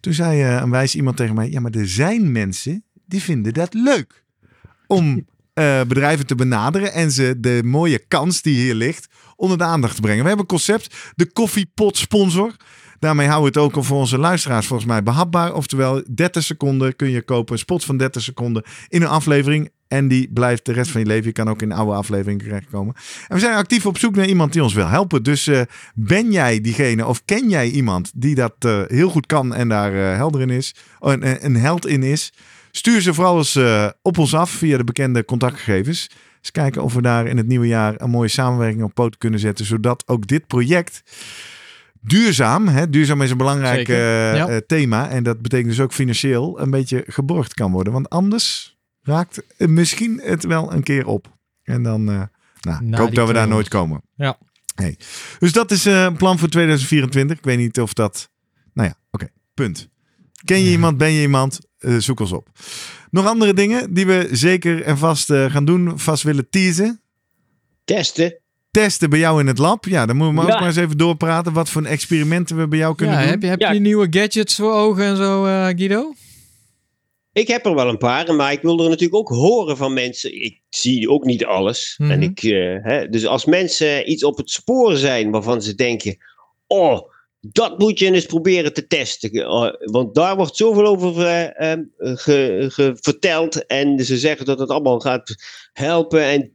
Toen zei eh, een wijs iemand tegen mij, ja, maar er zijn mensen die vinden dat leuk. Om eh, bedrijven te benaderen en ze de mooie kans die hier ligt onder de aandacht te brengen. We hebben een concept, de koffiepot sponsor. Daarmee houden we het ook voor onze luisteraars volgens mij behapbaar. Oftewel, 30 seconden kun je kopen. Een spot van 30 seconden in een aflevering. En die blijft de rest van je leven. Je kan ook in oude afleveringen terechtkomen. En we zijn actief op zoek naar iemand die ons wil helpen. Dus eh, ben jij diegene of ken jij iemand die dat eh, heel goed kan en daar helder in is, een, een held in is? Stuur ze vooral eens eh, op ons af via de bekende contactgegevens. Eens kijken of we daar in het nieuwe jaar een mooie samenwerking op poot kunnen zetten. Zodat ook dit project duurzaam, hè, duurzaam is een belangrijk eh, ja. eh, thema. En dat betekent dus ook financieel een beetje geborgd kan worden. Want anders raakt misschien het wel een keer op. En dan, eh, nou, ik hoop dat we daar 200. nooit komen. Ja. Nee. Dus dat is een plan voor 2024. Ik weet niet of dat... Nou ja, oké. Punt. Ken je iemand? Ben je iemand? Eh, zoek ons op. Nog andere dingen die we zeker en vast eh, gaan doen. Vast willen teasen. Testen. Testen bij jou in het lab. Ja, dan moeten we maar Ja. ook maar eens even doorpraten. Wat voor experimenten we bij jou kunnen Ja, doen. heb je, heb Ja. je nieuwe gadgets voor ogen en zo, eh, Guido? Ik heb er wel een paar, maar ik wil er natuurlijk ook horen van mensen. Ik zie ook niet alles. Mhm. en ik, eh, hè, dus als mensen iets op het spoor zijn waarvan ze denken: Oh, dat moet je eens proberen te testen. Oh, want daar wordt zoveel over eh, eh, ge- ge- verteld. En ze zeggen dat het allemaal gaat helpen en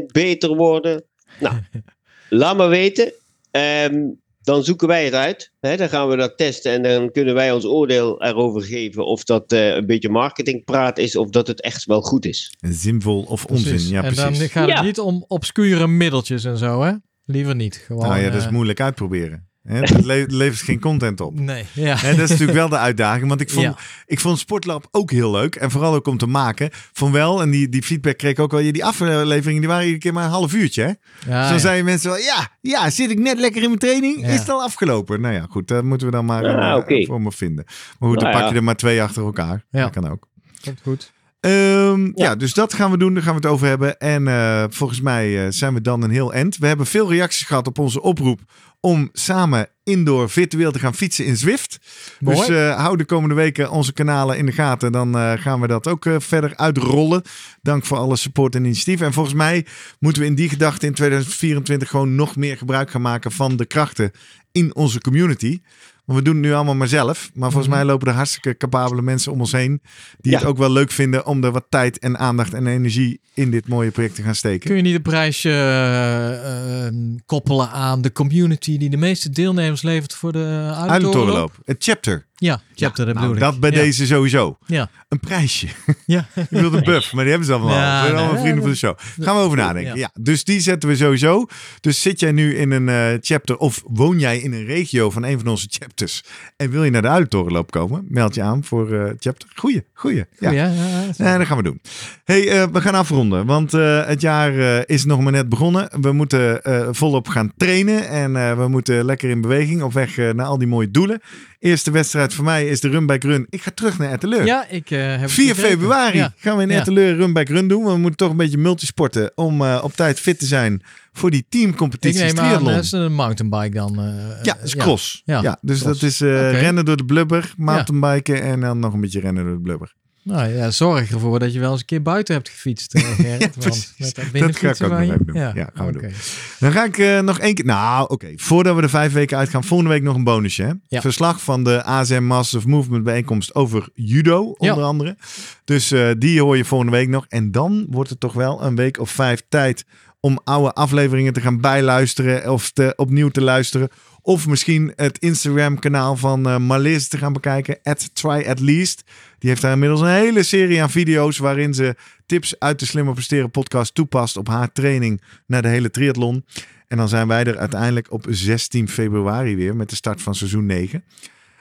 10% beter worden. Nou, laat maar weten. Ehm, dan zoeken wij het uit. Hè, dan gaan we dat testen en dan kunnen wij ons oordeel erover geven of dat eh, een beetje marketingpraat is of dat het echt wel goed is. Zinvol of onzin, Precies. ja en dan precies. gaat het Ja. niet om obscure middeltjes en zo, hè? Liever niet. Gewoon, Nou ja, dat is eh, moeilijk uitproberen. Het le- levert geen content op. Nee, ja. Hè, dat is natuurlijk wel de uitdaging. Want ik vond, Ja. ik vond Sportlab ook heel leuk. En vooral ook om te maken. Van wel, en die, die feedback kreeg ik ook wel. Die afleveringen die waren iedere keer maar een half uurtje. Hè? Ja, dus dan Ah, ja. zeiden mensen wel, ja, ja, zit ik net lekker in mijn training? Ja. Is het al afgelopen? Nou ja, goed. Dat moeten we dan maar Ah, eh, voor me vinden. Maar goed, dan Nou pak ja. je er maar twee achter elkaar. Ja. Dat kan ook. Komt goed. Ehm, ja. Ja. dus dat gaan we doen. Daar gaan we het over hebben. En eh, volgens mij eh, zijn we dan een heel end. We hebben veel reacties gehad op onze oproep om samen indoor virtueel te gaan fietsen in Zwift. Mooi. Dus eh, hou de komende weken onze kanalen in de gaten. Dan gaan we dat ook verder uitrollen. Dank voor alle support en initiatieven. En volgens mij moeten we in die gedachte in 2024 gewoon nog meer gebruik gaan maken van de krachten in onze community. Want we doen het nu allemaal maar zelf. Maar volgens Mhm. mij lopen er hartstikke capabele mensen om ons heen. Die Ja. het ook wel leuk vinden om er wat tijd en aandacht en energie in dit mooie project te gaan steken. Kun je niet een prijsje eh, eh, koppelen aan de community die de meeste deelnemers levert voor de uilentorenloop? Uilentorenloop. Het chapter. Ja, chapter, dat Nou, bedoel ik. dat bij ja. deze sowieso. Ja, Een prijsje. ja. Ik wilde een buff, maar die hebben ze allemaal. Ja, al. We zijn nee, allemaal vrienden van de show. Gaan we over nadenken. Ja. Ja. dus die zetten we sowieso. Dus zit jij nu in een eh, chapter of woon jij in een regio van een van onze chapters en wil je naar de Uilentorenloop komen, meld je aan voor eh chapter. Goeie, goeie. Ja. ja. ja, ja. Ja, dat gaan we doen. hey, eh, we gaan afronden, want het jaar is nog maar net begonnen. We moeten volop gaan trainen en we moeten lekker in beweging op weg naar al die mooie doelen. Eerste wedstrijd voor mij is de Run Bike Run. Ik ga terug naar Etteleur. Ja, ik eh, heb het 4 begrepen. februari Ja. gaan we in Ja. Etteleur Run Bike Run doen. We moeten toch een beetje multisporten om eh, op tijd fit te zijn voor die Ik teamcompetities neem aan, triathlon. dat is een mountainbike dan. eh, ja, dat is cross. Ja. Ja. dus cross. dat is eh, rennen door de blubber, mountainbiken en dan nog een beetje rennen door de blubber. Nou ja, zorg ervoor dat je wel eens een keer buiten hebt gefietst, eh, want met dat ga ik ook nog even doen. Ja, gaan we doen. Dan ga ik eh, nog één keer. Nou, oké. Voordat we de vijf weken uitgaan, volgende week nog een bonusje. Hè? Ja. Verslag van de ASM Masters of Movement bijeenkomst over judo, onder andere. Dus eh, die hoor je volgende week nog. En dan wordt het toch wel een week of vijf tijd om oude afleveringen te gaan bijluisteren of te, opnieuw te luisteren. Of misschien het Instagram-kanaal van Marlies te gaan bekijken. At Try At Least. Die heeft daar inmiddels een hele serie aan video's waarin ze tips uit de Slimmer Presteren podcast toepast op haar training naar de hele triathlon. En dan zijn wij er uiteindelijk op 16 februari weer met de start van seizoen 9.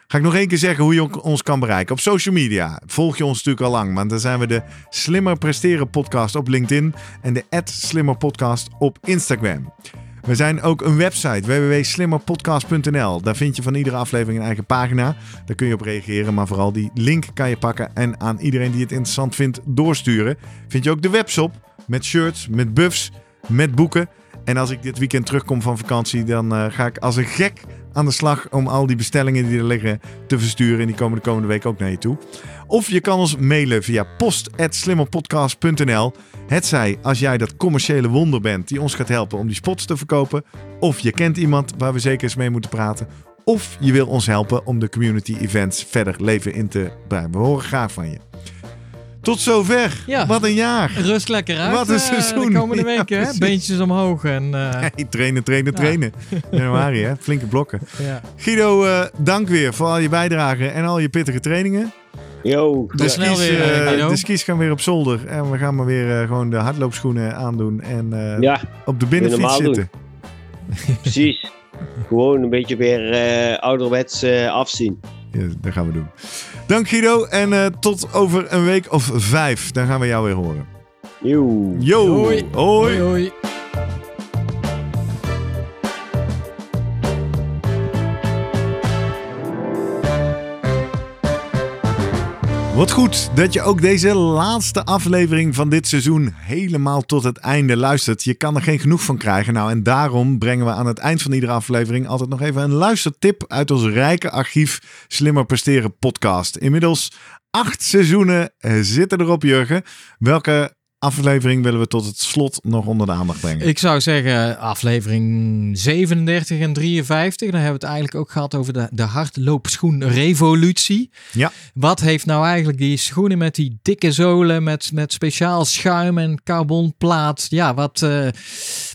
Ga ik nog één keer zeggen hoe je ons kan bereiken. Op social media volg je ons natuurlijk al lang. Want dan zijn we de Slimmer Presteren podcast op LinkedIn. En de Slimmer podcast op Instagram. We zijn ook een website, www.slimmerpodcast.nl. Daar vind je van iedere aflevering een eigen pagina. Daar kun je op reageren, maar vooral die link kan je pakken en aan iedereen die het interessant vindt doorsturen. Vind je ook de webshop met shirts, met buffs, met boeken. En als ik dit weekend terugkom van vakantie, dan eh, ga ik als een gek aan de slag om al die bestellingen die er liggen te versturen. En die komen de komende week ook naar je toe. Of je kan ons mailen via post.slimmerpodcast.nl. Het zij als jij dat commerciële wonder bent die ons gaat helpen om die spots te verkopen. Of je kent iemand waar we zeker eens mee moeten praten. Of je wil ons helpen om de community events verder leven in te brengen. We horen graag van je. Tot zover. Ja. Wat een jaar. Rust lekker uit. Wat een eh, seizoen. De komende Ja, weken, hè? precies. Beentjes omhoog. En, eh, Hey, trainen, trainen, Ja. trainen. Januari, hè? Flinke blokken. ja. Guido, eh, dank weer voor al je bijdrage en al je pittige trainingen. Yo, De Tot snel skis, weer, de skis gaan weer op zolder. En we gaan maar weer eh, gewoon de hardloopschoenen aandoen. En eh, ja, op de binnenfiets doen. zitten. precies. Gewoon een beetje weer eh, ouderwets eh, afzien. Ja, dat gaan we doen. Dank Guido. En eh, tot over een week of vijf. Dan gaan we jou weer horen. Yo. Yo. Hoi. Hoi. Hoi, hoi. Wat goed dat je ook deze laatste aflevering van dit seizoen helemaal tot het einde luistert. Je kan er geen genoeg van krijgen. Nou, en daarom brengen we aan het eind van iedere aflevering altijd nog even een luistertip uit ons rijke archief Slimmer Presteren podcast. Inmiddels acht seizoenen eh, zitten erop, Jurgen. Welke aflevering willen we tot het slot nog onder de aandacht brengen? Ik zou zeggen aflevering 37 en 53. Dan hebben we het eigenlijk ook gehad over de, de hardloopschoenrevolutie. Ja. Wat heeft nou eigenlijk die schoenen met die dikke zolen, met, met speciaal schuim en carbonplaat. Ja, wat, eh,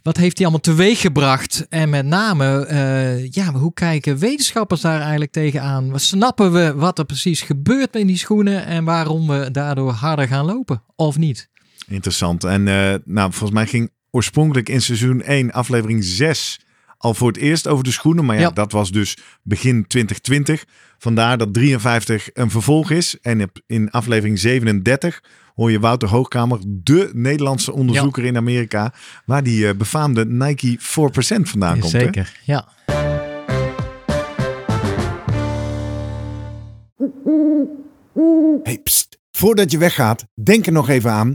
wat heeft die allemaal teweeg gebracht? En met name, eh, ja, hoe kijken wetenschappers daar eigenlijk tegenaan? Snappen we wat er precies gebeurt met die schoenen en waarom we daardoor harder gaan lopen of niet? Interessant. En eh, nou, volgens mij ging oorspronkelijk in seizoen 1, aflevering 6, al voor het eerst over de schoenen. Maar ja, Ja. dat was dus begin 2020. Vandaar dat 53 een vervolg is. En in aflevering 37 hoor je Wouter Hoogkamer, de Nederlandse onderzoeker in Amerika, waar die eh, befaamde Nike 4% vandaan komt. hè? Zeker, ja. Hey, pst. Voordat je weggaat, denk er nog even aan